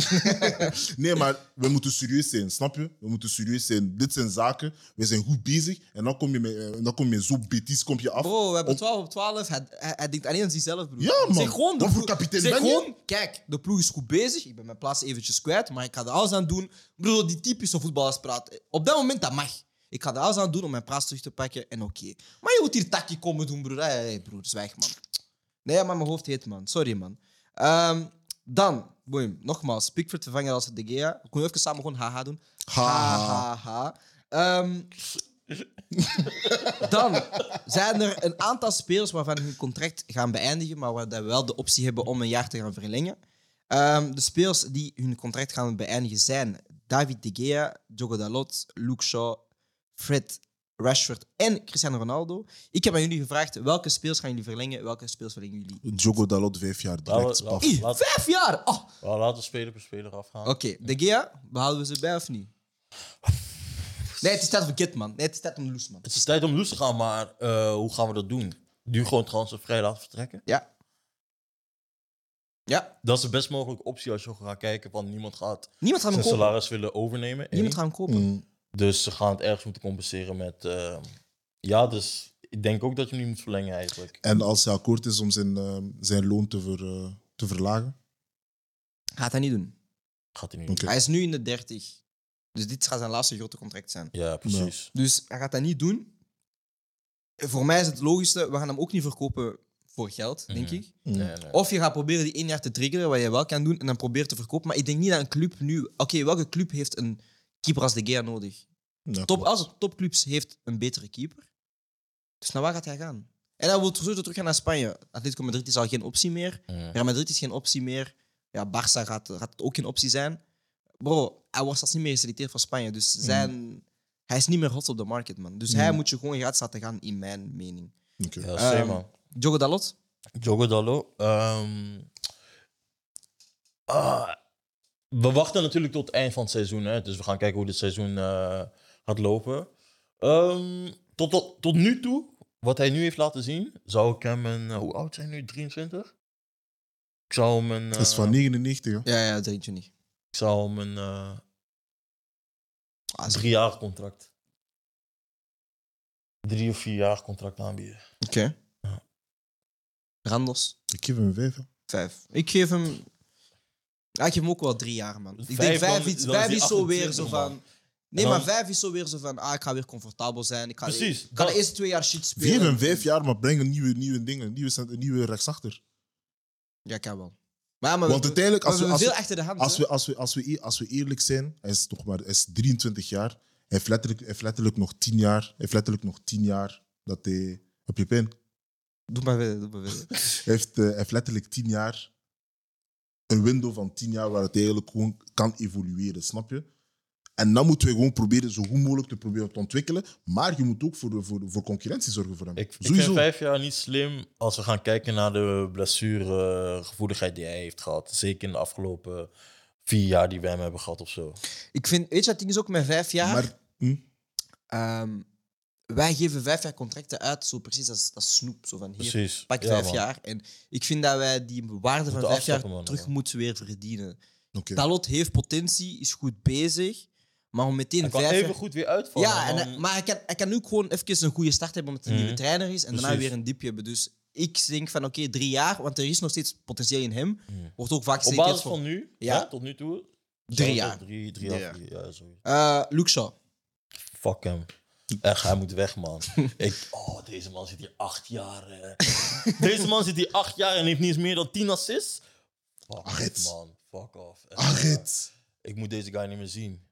nee, maar we moeten serieus zijn, snap je? We moeten serieus zijn. Dit zijn zaken, we zijn goed bezig. En dan kom je met, eh, dan kom je zo betis kom je af. Bro, we hebben Op- 12 op 12. Hij, hij, hij denkt alleen aan zichzelf, broer. Ja, man. Zeg gewoon, de ploeg- kapitein zeg gewoon, kijk, de ploeg is goed bezig. Ik ben mijn plaats eventjes kwijt, maar ik ga er alles aan doen. Broer, die typische voetballers praten. Op dat moment, dat mag. Ik ga er alles aan doen om mijn plaats terug te pakken en oké. Maar je moet hier takje komen doen, broer. Hey, broer, zwijg, man. Nee, maar mijn hoofd heet, man. Sorry, man. Ehm, dan, boeim, nogmaals, Pickford vervangen als de Gea. We kunnen even samen gewoon haha doen. Ha, ha. ha. Ehm, dan zijn er een aantal spelers waarvan hun contract gaan beëindigen, maar waar dat we wel de optie hebben om een jaar te gaan verlengen. Ehm, de spelers die hun contract gaan beëindigen zijn David De Gea, Diogo Dalot, Luke Shaw, Fred Rashford en Cristiano Ronaldo. Ik heb aan jullie gevraagd welke spelers gaan jullie verlengen, welke spelers verlengen jullie? Diogo Dalot, vijf jaar direct. Ih, laat- vijf jaar! Oh. Laten we speler per speler afgaan. Oké, De Gea, behouden we ze bij of niet? Nee, het is tijd voor Git, man. Nee, het is tijd om loes, man. Het is tijd om los te gaan, maar eh, hoe gaan we dat doen? Nu gewoon transfervrij laten vertrekken? Ja. Ja, Dat is de best mogelijke optie als je gaat kijken van niemand gaat niemand gaat hem zijn kopen. salaris willen overnemen. Niemand gaat hem kopen. Mm. Dus ze gaan het ergens moeten compenseren met... eh, ja, dus ik denk ook dat je hem niet moet verlengen eigenlijk. En als hij akkoord is om zijn, eh, zijn loon te, ver, eh, te verlagen? Gaat hij niet doen. Gaat hij niet doen. Hij is nu in de 30. Dus dit gaat zijn laatste grote contract zijn. Ja, precies. Dus hij gaat dat niet doen. Voor mij is het logischste, we gaan hem ook niet verkopen voor geld, denk Mhm. ik. Mm. Nee, nee. Of je gaat proberen die één jaar te triggeren, wat je wel kan doen, en dan probeert te verkopen. Maar ik denk niet dat een club nu... Oké, welke club heeft een keeper als De Gea nodig? Ja, Top, als het topclubs heeft een betere keeper. Dus naar waar gaat hij gaan? En hij wil sowieso terug gaan naar Spanje. Atletico Madrid is al geen optie meer. Mhm. Real Madrid is geen optie meer. Ja, Barça gaat, gaat het ook geen optie zijn. Bro, hij wordt zelfs niet meer geselecteerd voor Spanje. Dus zijn, hij is niet meer hot op de market, man. Dus hij Mm. moet je gewoon gratis laten gaan, in mijn mening. Oké. Ja, same, man. Diogo Dalot? Diogo Dallo. ehm, ah, we wachten natuurlijk tot het eind van het seizoen. Hè? Dus we gaan kijken hoe dit seizoen eh, gaat lopen. Ehm, tot, tot, tot nu toe, wat hij nu heeft laten zien, zou ik hem een... eh, hoe oud zijn nu? 23? Ik zou hem een... Dat is eh, van 99, hè? Ja, ja, 23. Ik zou hem een eh Ah, drie jaar contract. Drie of vier jaar contract aanbieden. Oké. Ja. Randos? Ik geef hem een vijf. hè. Vijf. Ik geef hem... Ja, ik geef hem ook wel drie jaar, man. Ik Vijf, denk vijf, dan- is, dan is vijf hij is zo weer 28, zo man. van... Nee, En dan- maar vijf is zo weer zo van... Ah, ik ga weer comfortabel zijn. Ik ga, Precies, Ik ga de eerste twee jaar shit spelen. Geef hem vijf jaar, maar breng een nieuwe, nieuwe dingen. Nieuwe, cent- nieuwe rechtsachter. Ja, kan wel. Maar, ja, maar Want we- uiteindelijk, we als we, als, veel we, achter de hand. als, we, als, we, als, we, als we eerlijk zijn, hij is, nog maar, hij is 23 jaar. Hij heeft letterlijk, hij heeft letterlijk nog 10 jaar. Hij heeft letterlijk nog 10 jaar dat hij. Heb je pijn? Doe maar verder, doe maar verder. Hij heeft, eh, hij heeft letterlijk 10 jaar. Een window van 10 jaar waar het eigenlijk gewoon kan evolueren, snap je? En dan moeten we gewoon proberen zo goed mogelijk te proberen te ontwikkelen. Maar je moet ook voor, de- voor, de- voor concurrentie zorgen voor hem. Ik, ik vind vijf jaar niet slim als we gaan kijken naar de blessuregevoeligheid die hij heeft gehad. Zeker in de afgelopen vier jaar die wij hem hebben gehad of zo. Ik vind, weet je, het ding is ook met vijf jaar. Maar hm, ehm, wij geven vijf jaar contracten uit, zo precies als, als snoep. Zo van hier, Precies. pak vijf jaar. En ik vind dat wij die waarde van vijf jaar man. terug moeten weer verdienen. Oké. Dalot heeft potentie, is goed bezig, maar om meteen Hij kan vijf even jaar... goed weer uitvallen. Ja, en, hij- maar hij kan, hij kan ook gewoon even een goede start hebben omdat hij een Mhm. nieuwe trainer is en daarna weer een dipje hebben. Dus ik denk van oké, drie jaar, want er is nog steeds potentieel in hem. Mhm. Wordt ook vaak Op basis van nu, Ja. ja. tot nu toe. Drie jaar. Drie, drie, Drie jaar. jaar. Ja, sorry. Eh. Fuck hem. Echt, hij moet weg, man. ik, oh, deze man zit hier acht jaar. hè. deze man zit hier acht jaar en heeft niet eens meer dan tien assists. Fuck man. Fuck off. Echt. Ik moet deze guy niet meer zien.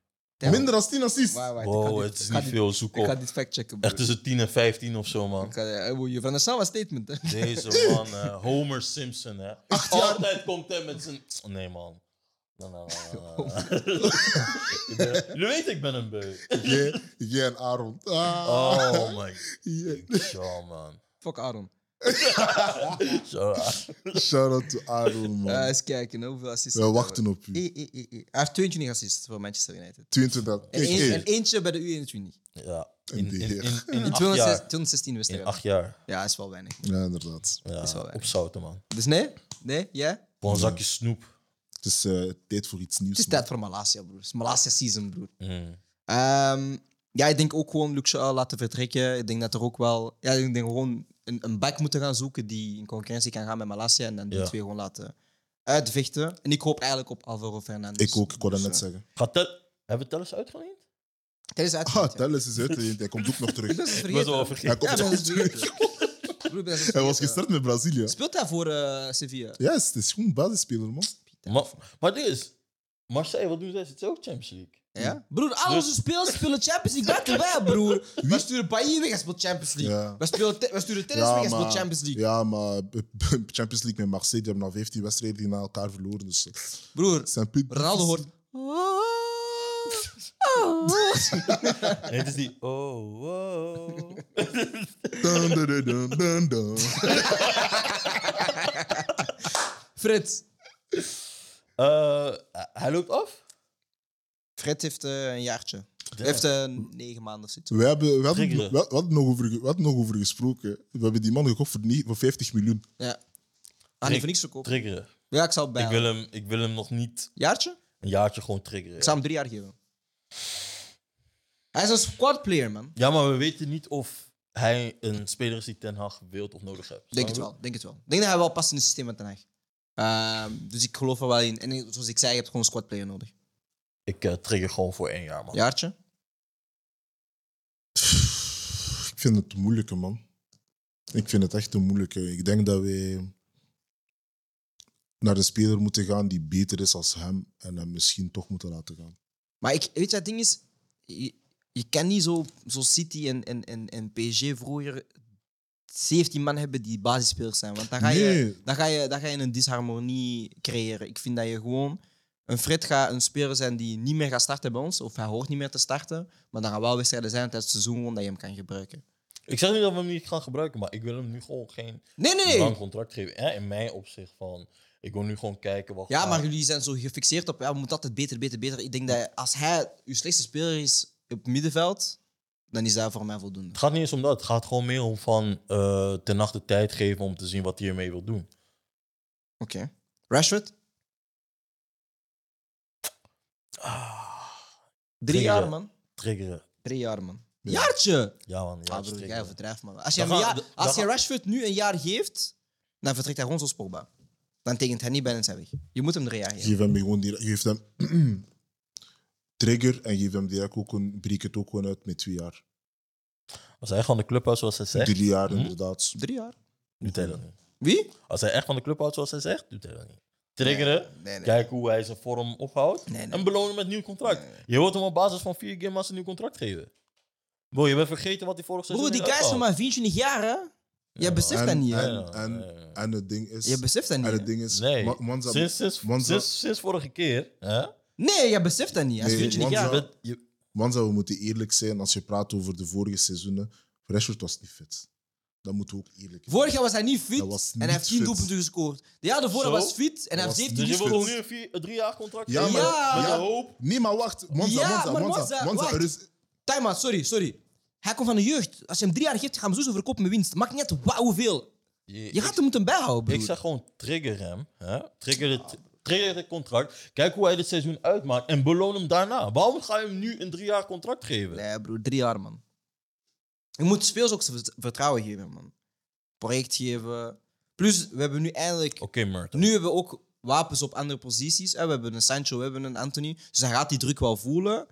Minder dan 10 assists. Ik Wow, dit- het is ik niet dit- veel. Zoek Ik ga op. dit factchecken. Echt tussen 10 en 15 of zo, man. Ik eh, Sar was statement. Hè. Deze man, eh, Homer Simpson, hè. Altijd komt hij met zijn... Nee, man. Nee, nee, nee, nee, nee. Ik ben- een beu. Jij jij en Aaron. Ah. Oh my Jij. god, man. Fuck Aaron. Zo, Shout out to Aaron, man. Eh, eens kijken, hè, hoeveel assists. We wachten op u. Eh, eh, eh. Hij heeft 22 assists voor Manchester United. 22. En, hey. en eentje bij de U21. Ja, in, die in, heer. in, in, In acht 216 jaar. 216 In wedstrijden. acht jaar. Ja, is wel weinig. Ja, inderdaad. Ja, Is wel weinig. op zouten, man. Dus nee? Nee? Ja? Voor een zakje snoep. Het is eh, tijd voor iets nieuws. Het is man. tijd voor Malasia, broer. Het is Malasia season, broer. Mm. Ehm, ja, ik denk ook gewoon Luke Shaw laten vertrekken. Ik denk dat er ook wel... Ja, ik denk gewoon een, een back moeten gaan zoeken die in concurrentie kan gaan met Malasia en dan die Ja. twee gewoon laten uitvechten. En ik hoop eigenlijk op Alvaro Fernandez. Ik ook, ik wou dat Dus, net eh, zeggen. Gaat Tel- Hebben we Telles uitgeleend? Dat is Ah, uitgeleend, ja. Telles is uitgeleend. Hij komt ook nog terug. Was wel vergeten. Hij Ja, komt ben nog terug. Broer, Hij was gestart met Brazilië. Speelt hij voor eh, Sevilla? Ja, het is gewoon een basisspeler, man. Maar, maar dit is... Marseille, wat doen zij? Zit ze ook Champions League? Ja? Broer, al Dus- onze spelers spelen Champions League buiten wij, broer. Wij sturen Bailly weg, hij speelt Champions League. Ja. Wij, spelen te- wij sturen tennis weg, hij speelt Champions League. ja, maar Champions League met Marseille, die hebben al 15 wedstrijden na elkaar verloren. Dus eh, Broer, het zijn punt- Ronaldo hoort... En het is die... Oh, wow. Dun, dun, dun, dun, dun, dun. Fred. Eh, hij loopt af? Fred heeft eh, een jaartje. Hij heeft eh, negen maanden zitten. We, hebben, we, hadden, we, Triggeren. hadden nog over, we hadden nog over gesproken. We hebben die man gekocht voor, nie- voor 50 miljoen. Ja. Ah, nee, voor niks verkopen. Triggeren. Ja, ik zal bij. Ik wil, hem, ik wil hem nog niet Jaartje? een jaartje gewoon triggeren. Ik zou hem drie jaar geven. Hij is een squad player, man. Ja, maar we weten niet of hij een speler is die Ten Hag wilt of nodig heeft. Denk het wel, denk het wel. Ik denk dat hij wel past in het systeem van Ten Hag. Ehm, dus ik geloof er wel in. En zoals ik zei, je hebt gewoon een squad player nodig. Ik eh, trigger gewoon voor één jaar, man. Jaartje? Ik vind het een moeilijke, man. Ik vind het echt een moeilijke. Ik denk dat wij naar een speler moeten gaan die beter is als hem en hem misschien toch moeten laten gaan. Maar ik, weet je, het ding is, je, je kan niet zo, zo City en, en, en, en PSG vroeger 17 man hebben die basisspelers zijn. Want dan ga, je, Nee. dan, ga je, dan ga je een disharmonie creëren. Ik vind dat je gewoon... Een Fred gaat een speler zijn die niet meer gaat starten bij ons, of hij hoort niet meer te starten, maar dan gaan wel wedstrijden zijn tijdens het seizoen gewoon dat je hem kan gebruiken. Ik zeg niet dat we hem niet gaan gebruiken, maar ik wil hem nu gewoon geen Nee, nee, lang nee. contract geven. Ja, in mijn opzicht van, ik wil nu gewoon kijken wat Ja, maar jullie zijn zo gefixeerd op, ja, we moeten altijd beter, beter, beter. Ik denk dat als hij uw slechtste speler is op middenveld, dan is dat voor mij voldoende. Het gaat niet eens om dat. Het gaat gewoon meer om van eh ten nacht de tijd geven om te zien wat hij ermee wil doen. Oké. Rashford? Drie Triggeren. jaar, man. Triggeren. Drie jaar, man. Ja. Jaartje! Ja, man. Ja, Ah, broer, jij overdrijft, man. Als je, gaan- jaar- als je Rashford nu een jaar geeft, dan vertrekt hij gewoon zo Pogba. Dan tekent hij niet bij zijn weg. Je moet hem drie jaar geven. Geef hem gewoon direct, geef hem trigger en geef hem direct ook een, breek het ook gewoon uit met twee jaar. Als hij echt van de club houdt zoals hij zegt, Drie jaar Hm? inderdaad. Drie jaar. doet hij dat niet. Wie? Als hij echt van de club houdt zoals hij zegt, doet hij dat niet. Triggeren, Nee, nee. kijken hoe hij zijn vorm ophoudt Nee, nee. en belonen met nieuw contract. Je wilt hem op basis van vier games een nieuw contract geven. Bro, je bent vergeten wat hij vorig seizoen Broer, die heeft guy is nog maar 24 jaar, hè? Je Ja, beseft En, dat niet, hè? en, en, het ding is... Je beseft dat niet, En het ding is... Nee, sinds, sinds, sinds vorige keer. Hè? Nee, je beseft dat niet. Is Nee, 24 want jaar. zo- Je je- Manza, we moeten eerlijk zijn als je praat over de vorige seizoenen. Rashford was niet fit. Dat moeten we ook eerlijk zijn. Vorig jaar was hij niet fit en hij heeft niet 10 fit. doelpunten gescoord. De jaar daarvoor Zo? was fit en hij heeft was 17 dus je hem nu een, drie jaar contract Ja, maar- Met ja. de hoop. Nee, maar wacht. Manza, Ja, Manza, maar Manza, Manza, Manza, wacht. er is... Time out, sorry, sorry. Hij komt van de jeugd. Als je hem drie jaar geeft, gaan we sowieso verkopen met winst. Maakt niet uit wauw hoeveel. Je gaat hem moeten bijhouden, broer. Ik zeg gewoon trigger hem. Hè? Trigger, het, het contract. Kijk hoe hij dit seizoen uitmaakt en beloon hem daarna. Waarom ga je hem nu een drie jaar contract geven? Nee, broer, drie jaar, man. Je moet spelers ook vert- vertrouwen geven, man. Project geven. Plus, we hebben nu eindelijk... Oké, Merton. Nu hebben we ook wapens op andere posities. hè. We hebben een Sancho, we hebben een Anthony. Dus hij gaat die druk wel voelen.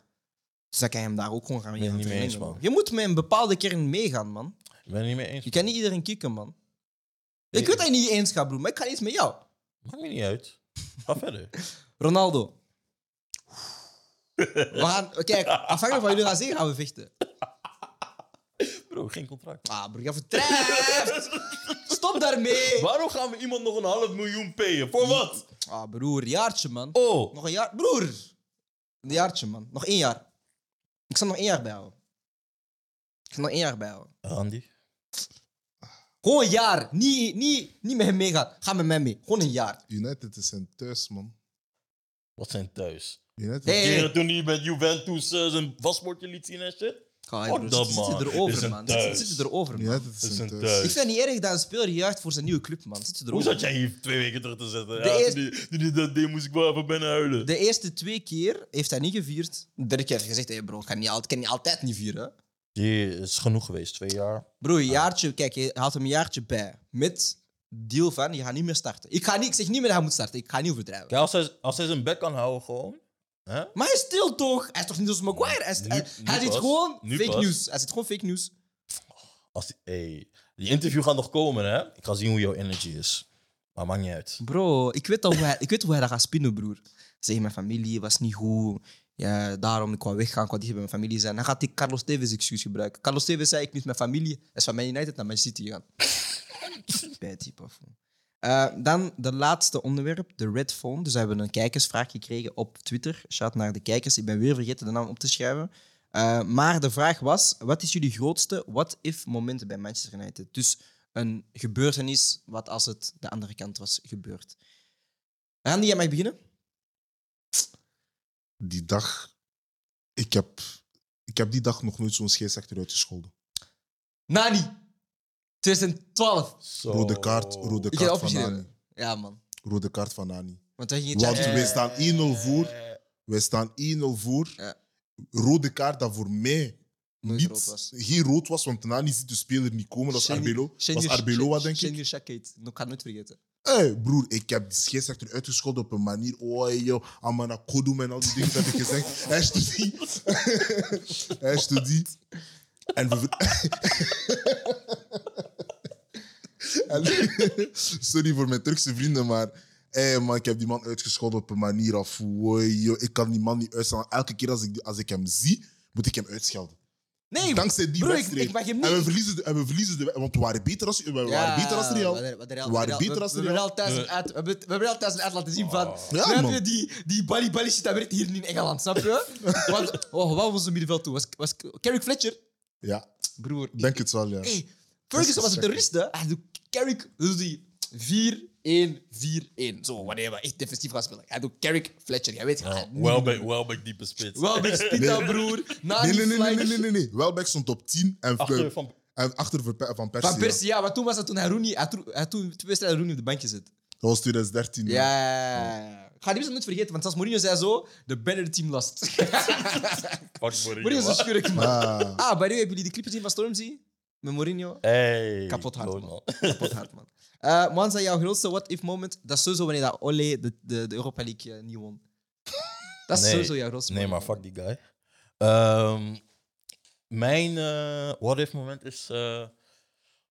Dus dan kan je hem daar ook gewoon gaan het niet mee eens, man. Je moet met een bepaalde kern meegaan, man. Ik ben het niet mee eens. Je kan niet iedereen kicken, man. Ik weet dat je niet eens gaat, broer, maar ik ga iets met jou. Maakt me niet uit. Ga verder. Ronaldo. We gaan, kijk, afhankelijk van jullie gaan zeggen, gaan we vechten. Bro, geen contract. Ah, je vertrijft. Stop daarmee. Waarom gaan we iemand nog een half miljoen payen? Voor wat? Ah, broer, jaartje, man. Oh, Nog een jaar. Broer. Een jaartje, man. Nog één jaar. Ik zal nog één jaar bijhouden. Ik zal nog één jaar bijhouden. Randy. Gewoon een jaar. Niet, niet, niet met hem meegaan. Ga met mij mee. Gewoon een jaar. United is zijn thuis, man. Wat zijn thuis? United Hey. Keren toen hij met Juventus eh, zijn paspoortje liet zien en shit? Ga, Fuck broer. dat, Zit man. je is erover, een man. thuis. Zit je erover, man. United is Dat is zijn een thuis. thuis. Ik vind het niet erg dat een speler juicht voor zijn nieuwe club, man. Zit je Hoe erover? zat jij hier twee weken terug te zetten? De Ja, eerste- toen, die, toen die dat deed, moest ik wel even bijna huilen. De eerste twee keer heeft hij niet gevierd. De derde keer heeft hij gezegd, hey bro, ik kan, niet, al- ik kan niet altijd niet vieren. Die is genoeg geweest, twee jaar. Bro, een jaartje, kijk, je haalt hem een jaartje bij. Met deal van, je gaat niet meer starten. Ik, ga niet, ik zeg niet meer dat hij moet starten. Ik ga niet overdrijven. Kijk, als hij, als hij zijn bek kan houden gewoon. Hè? Maar hij is stil toch? Hij is toch niet als Maguire? Hij, is- Nu- hij, nu hij zit gewoon Nu fake pas. news. Hij zit gewoon fake news. Als die, hey, die interview gaat nog komen, hè? Ik ga zien hoe jouw energy is. Maar maakt niet uit. Bro, ik weet, al hoe hij, ik weet hoe hij dat gaat spinnen, broer. Zeg, mijn familie was niet goed. Ja, daarom ik wou weggaan, ik wou dicht bij mijn familie zijn. Dan gaat hij Carlos Tevez excuus gebruiken. Carlos Tevez zei, ik niet mijn familie. Is van Man United naar Man City type af. Eh, dan de laatste onderwerp, de Red Phone. Dus we hebben een kijkersvraag gekregen op Twitter. Shout naar de kijkers. Ik ben weer vergeten de naam op te schrijven. Eh, maar de vraag was: wat is jullie grootste what-if moment bij Manchester United? Dus een gebeurtenis wat als het de andere kant was gebeurd. Randy, jij mag beginnen. Die dag... Ik heb, ik heb die dag nog nooit zo'n scheidsrechter uitgescholden. Nani. 2012. Zo. Rode kaart, rode Ik kaart van opgeschreven. Nani. Ja, man. Rode kaart van Nani. Want wij gingen Want wij staan 1-0 voor. Wij staan 1-0 voor. Ja. Rode kaart dat voor mij Nooit niet, rood was. geen rood was, want Nani ziet de speler niet komen. Dat is Arbelo. Dat is Arbeloa, denk ik. Schengen Shakate. Ik ga het nooit vergeten. Hey, broer, ik heb die scheidsrechter uitgescholden op een manier. Oh, yo, Amana Kodum en al die dingen heb ik gezegd. Hij studie. Hij studie. En we. En- Sorry voor mijn Turkse vrienden, maar. Hey, man, ik heb die man uitgescholden op een manier af. Oh, yo, ik kan die man niet uitschelden. Elke keer als ik, als ik hem zie, moet ik hem uitschelden. Nee, Dankzij die bro, ik, wedstrijd. ik mag hem En we verliezen, de, en we verliezen de, want we waren beter als, we waren beter als Real. We waren, we We waren beter we, als we, hebben Real. al thuis uit, we, hebben, we hebben al thuis een uit laten zien van... Ja, snap man. je, die, die Bali Bali shit, dat werkt hier niet in Engeland, snap je? Want, oh, wat was het middenveld toen? Was, was Carrick Fletcher? Ja, Broer, ik denk het wel, ja. Hey, Ferguson was een terrorist, hè? Hij doet Carrick, dus die 4-1-4-1. Zo, wanneer we echt defensief gaan spelen. Hij doet Carrick Fletcher. Jij weet, niet Welbeck. Welbeck diepe spits. Wel bij Spita, broer. Na Nee, die nee, nee, nee, nee, nee, nee. Welbeck stond op 10 en Achter van... en achter Van, van Persie. Van ja. Persie, ja. Maar toen was dat toen hij Rooney... Hij, toen twee wedstrijden Rooney op de bankje zit. Dat was 2013. Ja, ja, ja, ja. Ik ga die mensen nooit vergeten, want zelfs Mourinho zei zo, the better team lost. Fuck Mourinho is een schurk, man. Ah, Ah, by the way, hebben jullie die clip gezien van Stormzy? Met Mourinho? Hey. Kapot hard, man. Kapot hard, man. Uh, Manza, jouw grootste what-if moment? Dat is sowieso wanneer dat Ole de, de, de Europa League eh, niet won. Dat is Nee. sowieso jouw grootste Nee, maar fuck die guy. Ehm, mijn eh what-if moment is... eh,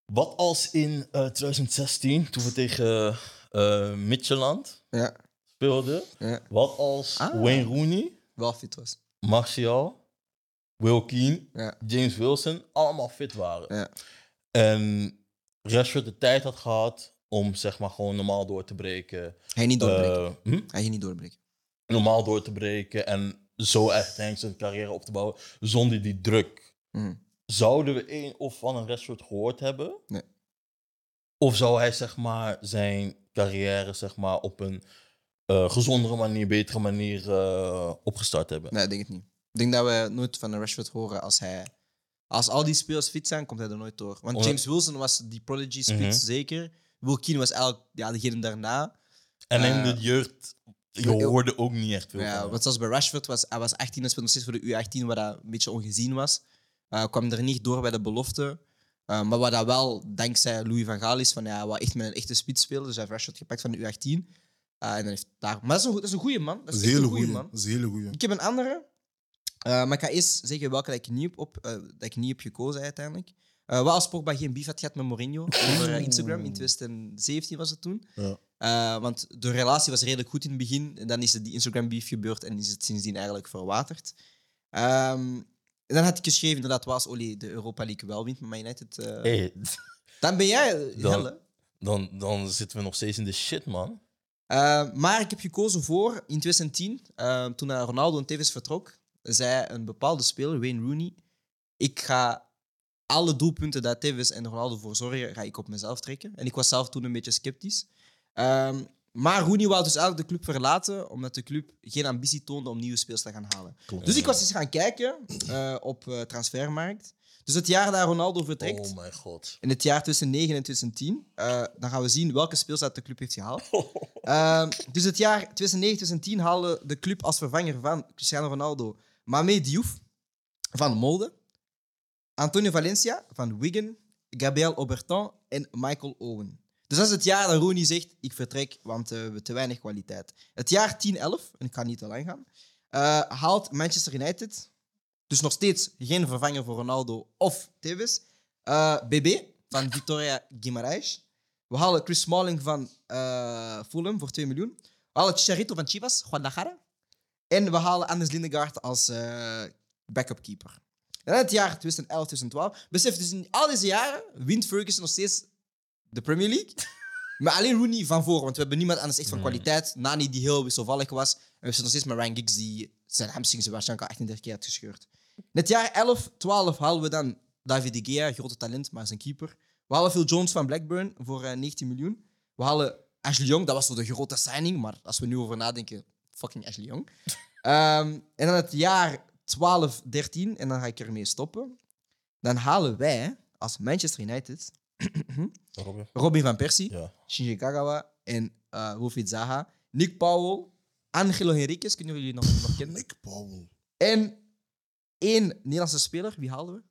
wat als in eh, 2016, toen we tegen eh Midtjylland moment. speelden... Ja, ja. Wat als Ah. Wayne Rooney, Wel fit was. Martial, Ja, James Wilson allemaal fit waren. ja. En Rashford de tijd had gehad om zeg maar gewoon normaal door te breken. Hij niet doorbreken. Eh, hm? Hij niet doorbreken. Normaal door te breken en zo echt Henk zijn carrière op te bouwen zonder die druk. Mhm. Zouden we één of van een Rashford gehoord hebben? Nee. Of zou hij zeg maar zijn carrière zeg maar op een eh, gezondere manier, betere manier eh, opgestart hebben? Nee, ik denk het niet. Ik denk dat we nooit van een Rashford horen als hij Als al die spelers fit zijn, komt hij er nooit door. Want James Wilson was die prodigy spits, Mhm. zeker. Wilkien was eigenlijk ja, degene daarna. En in Eh, de jeugd, je hoorde ook niet echt veel Ja, want zoals bij Rashford was hij was 18 en speelde nog steeds voor de U18, waar dat een beetje ongezien was. Eh kwam er niet door bij de belofte. Eh, maar wat dat wel, dankzij Louis van Gaal is, van ja, hij wou echt met een echte spits spelen. Dus hij heeft Rashford gepakt van de U18. Eh, en dan heeft daar... Maar dat is een, dat is een goede man. Dat Dat is, een hele goede man. Dat is een hele goeie. Ik heb een andere. Eh, maar ik ga eerst zeggen welke dat ik niet heb, op, eh, dat ik niet heb gekozen uiteindelijk. Eh wat als Pogba geen beef had gehad met Mourinho over Instagram. In 2017 was het toen. Ja. Eh, want de relatie was redelijk goed in het begin. En dan is er die Instagram beef gebeurd en is het sindsdien eigenlijk verwaterd. Ehm, en dan had ik geschreven inderdaad, was Oli de Europa League wel wint met Man United. eh, Hey, Dan ben jij uh, Dan- helle. dan, dan zitten we nog steeds in de shit, man. Eh, maar ik heb gekozen voor in 2010, eh, toen Ronaldo en Tevez vertrok, zei een bepaalde speler, Wayne Rooney, ik ga alle doelpunten dat Tevez en Ronaldo voor zorgen, ga ik op mezelf trekken. En ik was zelf toen een beetje sceptisch. Ehm, maar Rooney wou dus eigenlijk de club verlaten, omdat de club geen ambitie toonde om nieuwe spelers te gaan halen. Klopt. Dus ik was eens gaan kijken eh, op eh, transfermarkt. Dus het jaar dat Ronaldo vertrekt, Oh mijn god. in het jaar tussen 2009 en 2010. eh, dan gaan we zien welke speels dat de club heeft gehaald. Ehm, dus het jaar 2009-2010 haalde de club als vervanger van Cristiano Ronaldo Mame Diouf van Molde, Antonio Valencia van Wigan, Gabriel Aubertin en Michael Owen. Dus dat is het jaar dat Rooney zegt, ik vertrek, want eh, we hebben te weinig kwaliteit. Het jaar 10-11, en ik ga niet te lang gaan, eh, haalt Manchester United, dus nog steeds geen vervanger voor Ronaldo of Tevez, eh, BB van Victoria Guimaraes. We halen Chris Smalling van eh, Fulham voor 2 miljoen. We halen Chicharito van Chivas, Guadalajara. En we halen Anders Lindegaard als eh, backup keeper. En in het jaar 2011, 2012. Besef, dus in al deze jaren wint Ferguson nog steeds de Premier League. Maar alleen Rooney van voor, want we hebben niemand anders echt van kwaliteit. Nani die heel wisselvallig was. En we zitten nog steeds met Ryan Giggs die zijn hamstrings waarschijnlijk al 38 keer had gescheurd. In het jaar 11, 12 halen we dan David de Gea, grote talent, maar zijn keeper. We halen Phil Jones van Blackburn voor eh, 19 miljoen. We halen Ashley Young, dat was zo de grote signing, maar als we nu over nadenken, fucking Ashley Young. Ehm, en dan het jaar 12, 13, en dan ga ik ermee stoppen. Dan halen wij als Manchester United Robin? Robin van Persie, Ja. Shinji Kagawa en uh, Zaha, Nick Powell, Angelo Henriquez, kunnen jullie nog, nog kennen? Nick Powell. En één Nederlandse speler, wie haalden we?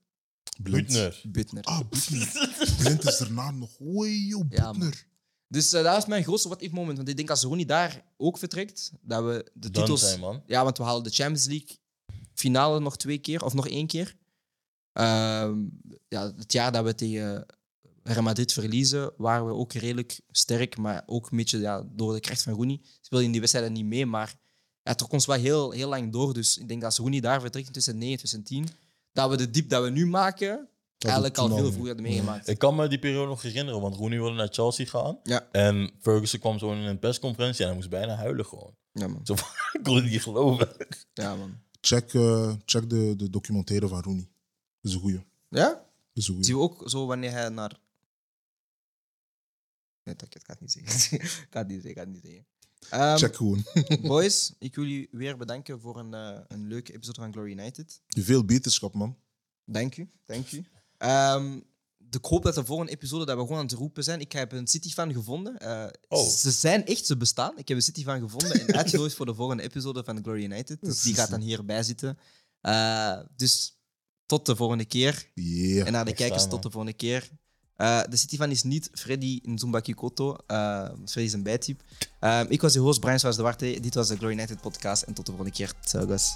Blind. Butner. Butner. Ah, Butner. Blind is daarna nog. Oei, joh, Ja, Butner. Dus eh, dat is mijn grootste what-if moment. Want ik denk als Rooney daar ook vertrekt, dat we de titels... zijn, man. Ja, want we halen de Champions League finale nog twee keer, of nog één keer. Ehm, ja, het jaar dat we tegen Real Madrid verliezen, waren we ook redelijk sterk, maar ook een beetje ja, door de kracht van Rooney. Speelde in die wedstrijden niet mee, maar hij trok ons wel heel, heel lang door. Dus ik denk dat als Rooney daar vertrekt tussen 9 en 2010, dat we de diep dat we nu maken, eigenlijk al veel al- vroeger hadden meegemaakt. Ik kan me die periode nog herinneren, want Rooney wilde naar Chelsea gaan. Ja. En Ferguson kwam zo in een persconferentie en hij moest bijna huilen gewoon. Ja, man. Zo van, ik kon het niet geloven. Ja, man. Check, eh, check de, de documentaire van Rooney. Dat is een goeie. Ja? Dat is een goeie. Zien we ook zo wanneer hij naar. Nee, dat ik het niet zeggen. ik kan het niet zeggen. Ik kan het niet zeggen. Ehm, Check gewoon. boys, ik wil jullie weer bedanken voor een, eh, een leuke episode van Glory United. Veel beterschap, man. Dank u, dank u. Ehm, ik hoop dat de volgende episode dat we gewoon aan het roepen zijn. Ik heb een City fan gevonden. Eh, Oh. Ze zijn echt, ze bestaan. Ik heb een City fan gevonden en uitgenodigd voor de volgende episode van Glory United. Dus die gaat dan hierbij zitten. Eh, dus tot de volgende keer. Yeah. En naar de kijkers, tot de volgende keer. Eh, de City van is niet Freddy Nzumba Kikoto. Eh Freddy is een bijtype. Ik was de host, Brian Swaas de Warte. Dit was de Glory United podcast. En tot de volgende keer. Ciao, guys.